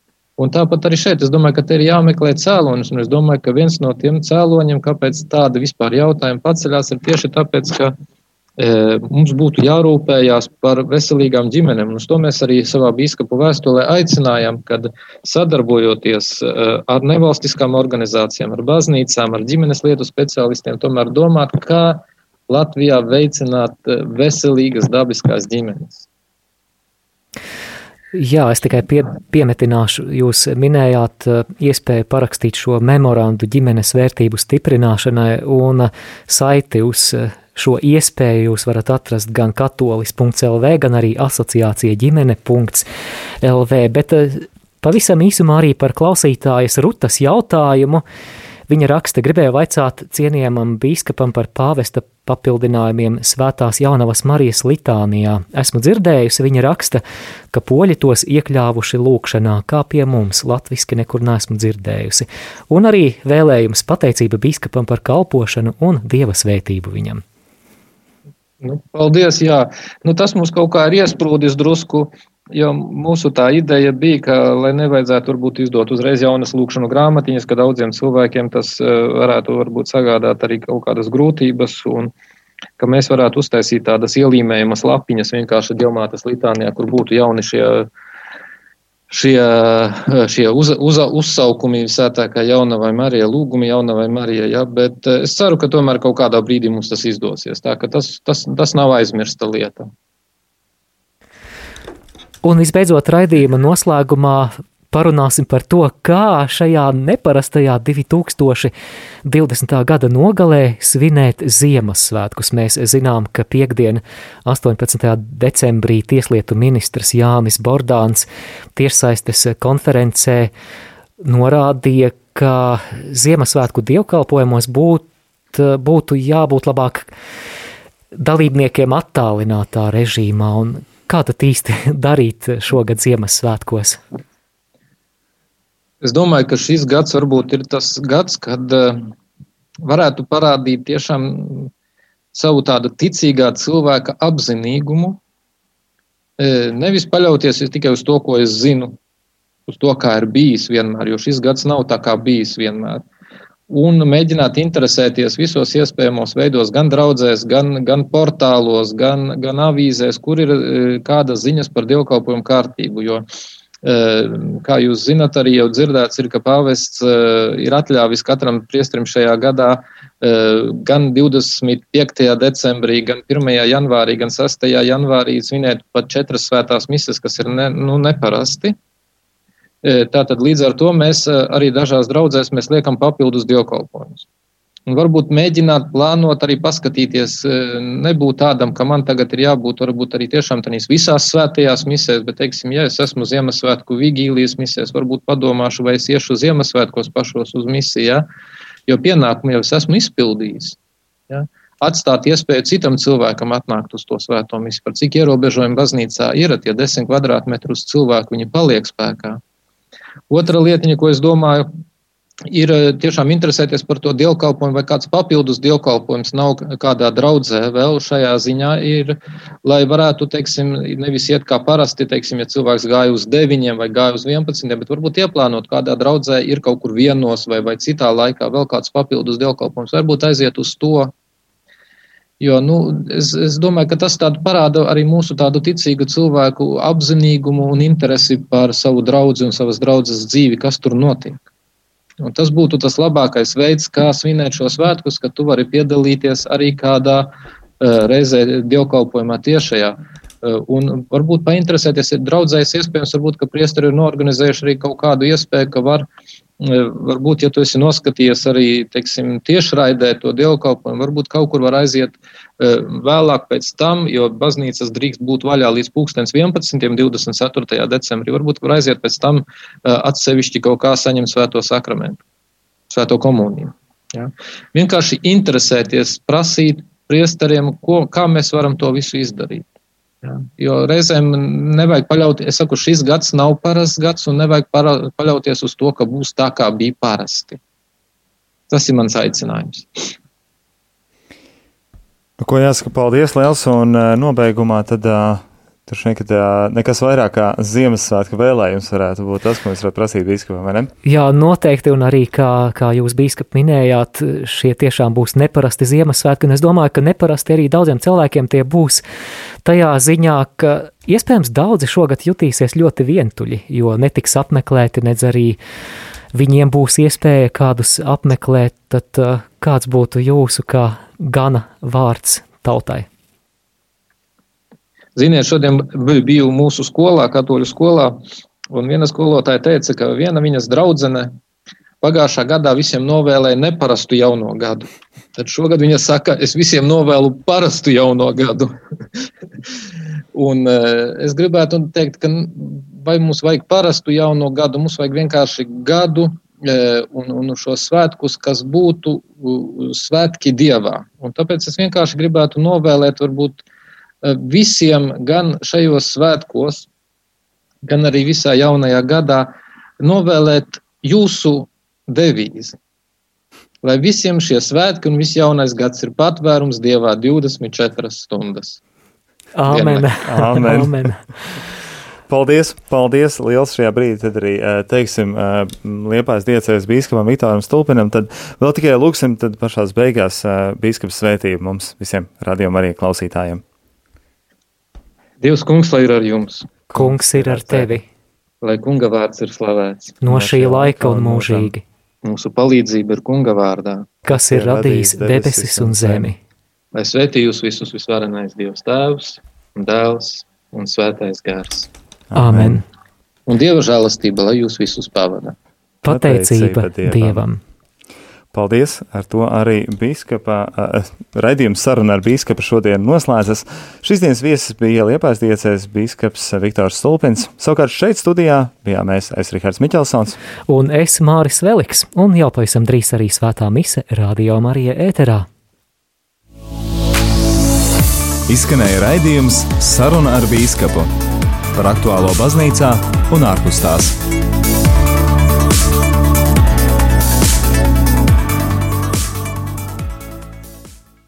Un tāpat arī šeit, es domāju, ka te ir jāmeklē cēlonis, es domāju, ka viens no tiem cēloņiem, kāpēc tāda vispār jautājuma paceļās, ir tieši tāpēc, ka e, mums būtu jārūpējās par veselīgām ģimenēm. Uz to mēs arī savā bīskapu vēstulē aicinājām, kad sadarbojoties e, ar nevalstiskām organizācijām, ar baznīcām, ar ģimenes lietu speciālistiem, tomēr domāt, kā Latvijā veicināt e, veselīgas dabiskās ģimenes. Jā, es tikai pie, piemetināšu, jūs minējāt uh, iespēju parakstīt šo memorandu ģimenes vērtību stiprināšanai un uh, saiti uz uh, šo iespēju jūs varat atrast gan katolis.lv, gan arī asociācija ģimene.lv, bet pavisam īsumā arī par klausītājas Rutas jautājumu. Viņa raksta, gribēja vaicāt cienījamam bīskapam par pāvesta papildinājumiem Svētās Jaunavas Marijas litānijā. Esmu dzirdējusi, viņa raksta, ka poļi tos iekļāvuši lūkšanā, kā pie mums, latviski nekur neesmu dzirdējusi. Un arī vēlējums pateicība bīskapam par kalpošanu un dieva svētību viņam. Nu, paldies, jā. Nu, tas mums kaut kā ir iesprūdis drusku Jo mūsu tā ideja bija, ka, lai nevajadzētu varbūt izdot uzreiz jaunas lūkšanu grāmatiņas, ka daudziem cilvēkiem tas eh, varētu varbūt sagādāt arī kaut kādas grūtības, un ka mēs varētu uztaisīt tādas ielīmējumas lapiņas vienkārši Dievmātes litānijā, kur būtu jauni šie, šie, šie uz, uz, uzsaukumi sētākā jaunavai Marija, lūgumi jaunavai Marija, ja, bet eh, es ceru, ka tomēr kaut kādā brīdī mums tas izdosies, tā tas, tas, tas nav aizmirsta lieta. Un visbeidzot, raidījuma noslēgumā parunāsim par to, kā šajā neparastajā 2020. gada nogalē svinēt Ziemassvētkus. Mēs zinām, ka piekdien 18. decembrī tieslietu ministrs Jānis Bordāns tiešsaistes konferencē norādīja, ka Ziemassvētku dievkalpojumos būt, būtu jābūt labāk dalībniekiem attālinātā režīmā, un kā tad īsti <laughs> darīt šogad Ziemassvētkos? Es domāju, ka šis gads varbūt ir tas gads, kad uh, varētu parādīt tiešām savu tādu ticīgā cilvēka apzinīgumu. Uh, nevis paļauties tikai uz to, ko es zinu, uz to, kā ir bijis vienmēr, jo šis gads nav tā kā bijis vienmēr. Un mēģināt interesēties visos iespējamos veidos, gan draudzēs, gan, gan portālos, gan, gan avīzēs, kur ir uh, kādas ziņas par dievkalpojumu kārtību. Jo uh, Kā jūs zinat, arī jau dzirdēts, ir, ka pāvests ir atļāvis katram priestrim šajā gadā gan 25. decembrī, gan 1. janvārī, gan 6. janvārī svinēt pat četras svētās mises, kas ir ne, nu, neparasti. Tātad līdz ar to mēs arī dažās draudzēs mēs liekam papildus dievkalpojumus. Un varbūt mēģināt plānot, arī paskatīties, e, nebūt tādam, ka man tagad ir jābūt varbūt arī tiešām tādīs visās svētajās misēs, bet, teiksim, ja es esmu Ziemassvētku vigīlijas misēs, varbūt padomāšu, vai es iešu Ziemassvētkos pašos uz misiju, ja? jo pienākumu jau es esmu izpildījis. Ja? Atstāt iespēju citam cilvēkam atnākt uz to svēto misiju, par cik ierobežojumi baznīcā ir, tie desmit kvadrātmetrus cilvēku, viņi paliek spēkā. Otra lietiņa, ko es domāju, ir eh, tiešām interesēties par to dievkalpojumu, vai kāds papildus dievkalpojums nav kādā draudzē vēl šajā ziņā, ir, lai varētu, teiksim, nevis iet kā parasti, teiksim, ja cilvēks gāja uz 9 vai gāja uz 11, bet varbūt ieplānot kādā draudzē ir kaut kur vienos vai, vai citā laikā vēl kāds papildus dievkalpojums, varbūt aiziet uz to. Jo, nu, es, es domāju, ka tas parāda arī mūsu tādu ticīgu cilvēku apzinīgumu un interesi par savu draugu un savas draudzes dzīvi, kas tur notiek. Un tas būtu tas labākais veids, kā svinēt šo svētkus, ka tu vari piedalīties arī kādā uh, reizē dievkalpojumā tiešajā. Uh, un varbūt painteresēties, ir draudzējis iespējams, varbūt, ka priesteri ir norganizējuši arī kaut kādu iespēju, ka var Varbūt, ja tu esi noskatījies arī teiksim, tiešraidē to dievkalpojumu, varbūt kaut kur var aiziet vēlāk pēc tam, jo baznīcas drīkst būt vaļā līdz 11. 24. decembrī. Varbūt var aiziet pēc tam atsevišķi kaut kā saņemt svēto sakramentu, svēto komuniju. Ja? Vienkārši interesēties, prasīt priesteriem, ko, kā mēs varam to visu izdarīt. Ja, jo reizēm nevajag paļauties, es saku, šis gads nav parasts gads, un nevajag para, paļauties uz to, ka būs tā, kā bija parasti. Tas ir mans aicinājums. Nu, ko jāsaka, paldies liels, un nobeigumā tad uh, Tur šeit nekas vairāk kā Ziemassvētku vēlējums varētu būt tas, ko mēs varētu prasīt biskupam, vai ne? Jā, noteikti, un arī, kā, kā jūs biskup minējāt, šie tiešām būs neparasti Ziemassvētki, un es domāju, ka neparasti arī daudziem cilvēkiem tie būs tajā ziņā, ka iespējams daudzi šogad jutīsies ļoti vientuļi, jo netiks apmeklēti, nedz arī viņiem būs iespēja kādus apmeklēt, tad kāds būtu jūsu kā gana vārds tautai? Ziniet, šodien biju mūsu skolā, katoļu skolā, un viena skolotāja teica, ka viena viņas draudzene pagājušā gadā visiem novēlēja neparastu jauno gadu. Tad šogad viņa saka, es visiem novēlu parastu jauno gadu. <laughs> un eh, es gribētu teikt, ka vai mums vajag parastu jauno gadu, mums vajag vienkārši gadu eh, un, un šo svētkus, kas būtu svētki dievā. Un tāpēc es vienkārši gribētu novēlēt varbūt visiem gan šajos svētkos, gan arī visā jaunajā gadā novēlēt jūsu devīzi. Lai visiem šie svētki un viss jaunais gads ir patvērums Dievā 24 stundas. Amen. Amen. Amen. <laughs> Paldies, paldies liels šajā brīdī. Tad arī eh, teiksim eh, Liepājas diecēs bīskapam Vitāram Stulpinam, tad vēl tikai lūksim tad pašās beigās bīskaps svētību mums visiem radījuma arī klausītājiem. Dievs, kungs, lai ir ar jums. Kungs ir ar tevi. Lai kunga vārds ir slavēts. No šī laika un mūžīgi. Mūsu palīdzība ir kunga vārdā. Kas ir radījis debesis un zemi. Lai svētī jūs visus visvarenais Dievs tēvs un dēls un svētais gars. Amen. Un Dieva žēlastība, lai jūs visus pavada. Pateicība, Pateicība Dievam. Dievam. Paldies! Ar to arī biskapa, raidījums saruna ar biskupu šodien noslēdzas. Šīs dienas viesis bija Liepājas diecēs biskups Viktors Stulpins. Savukārt šeit studijā bijām mēs, es Rihards Miķelsons. Un es Māris Veliks, un jau pavisam drīz arī svētā mise Radio Marija ēterā. Izskanēja raidījums Saruna ar biskupu par aktuālo baznīcā un ārpus tās.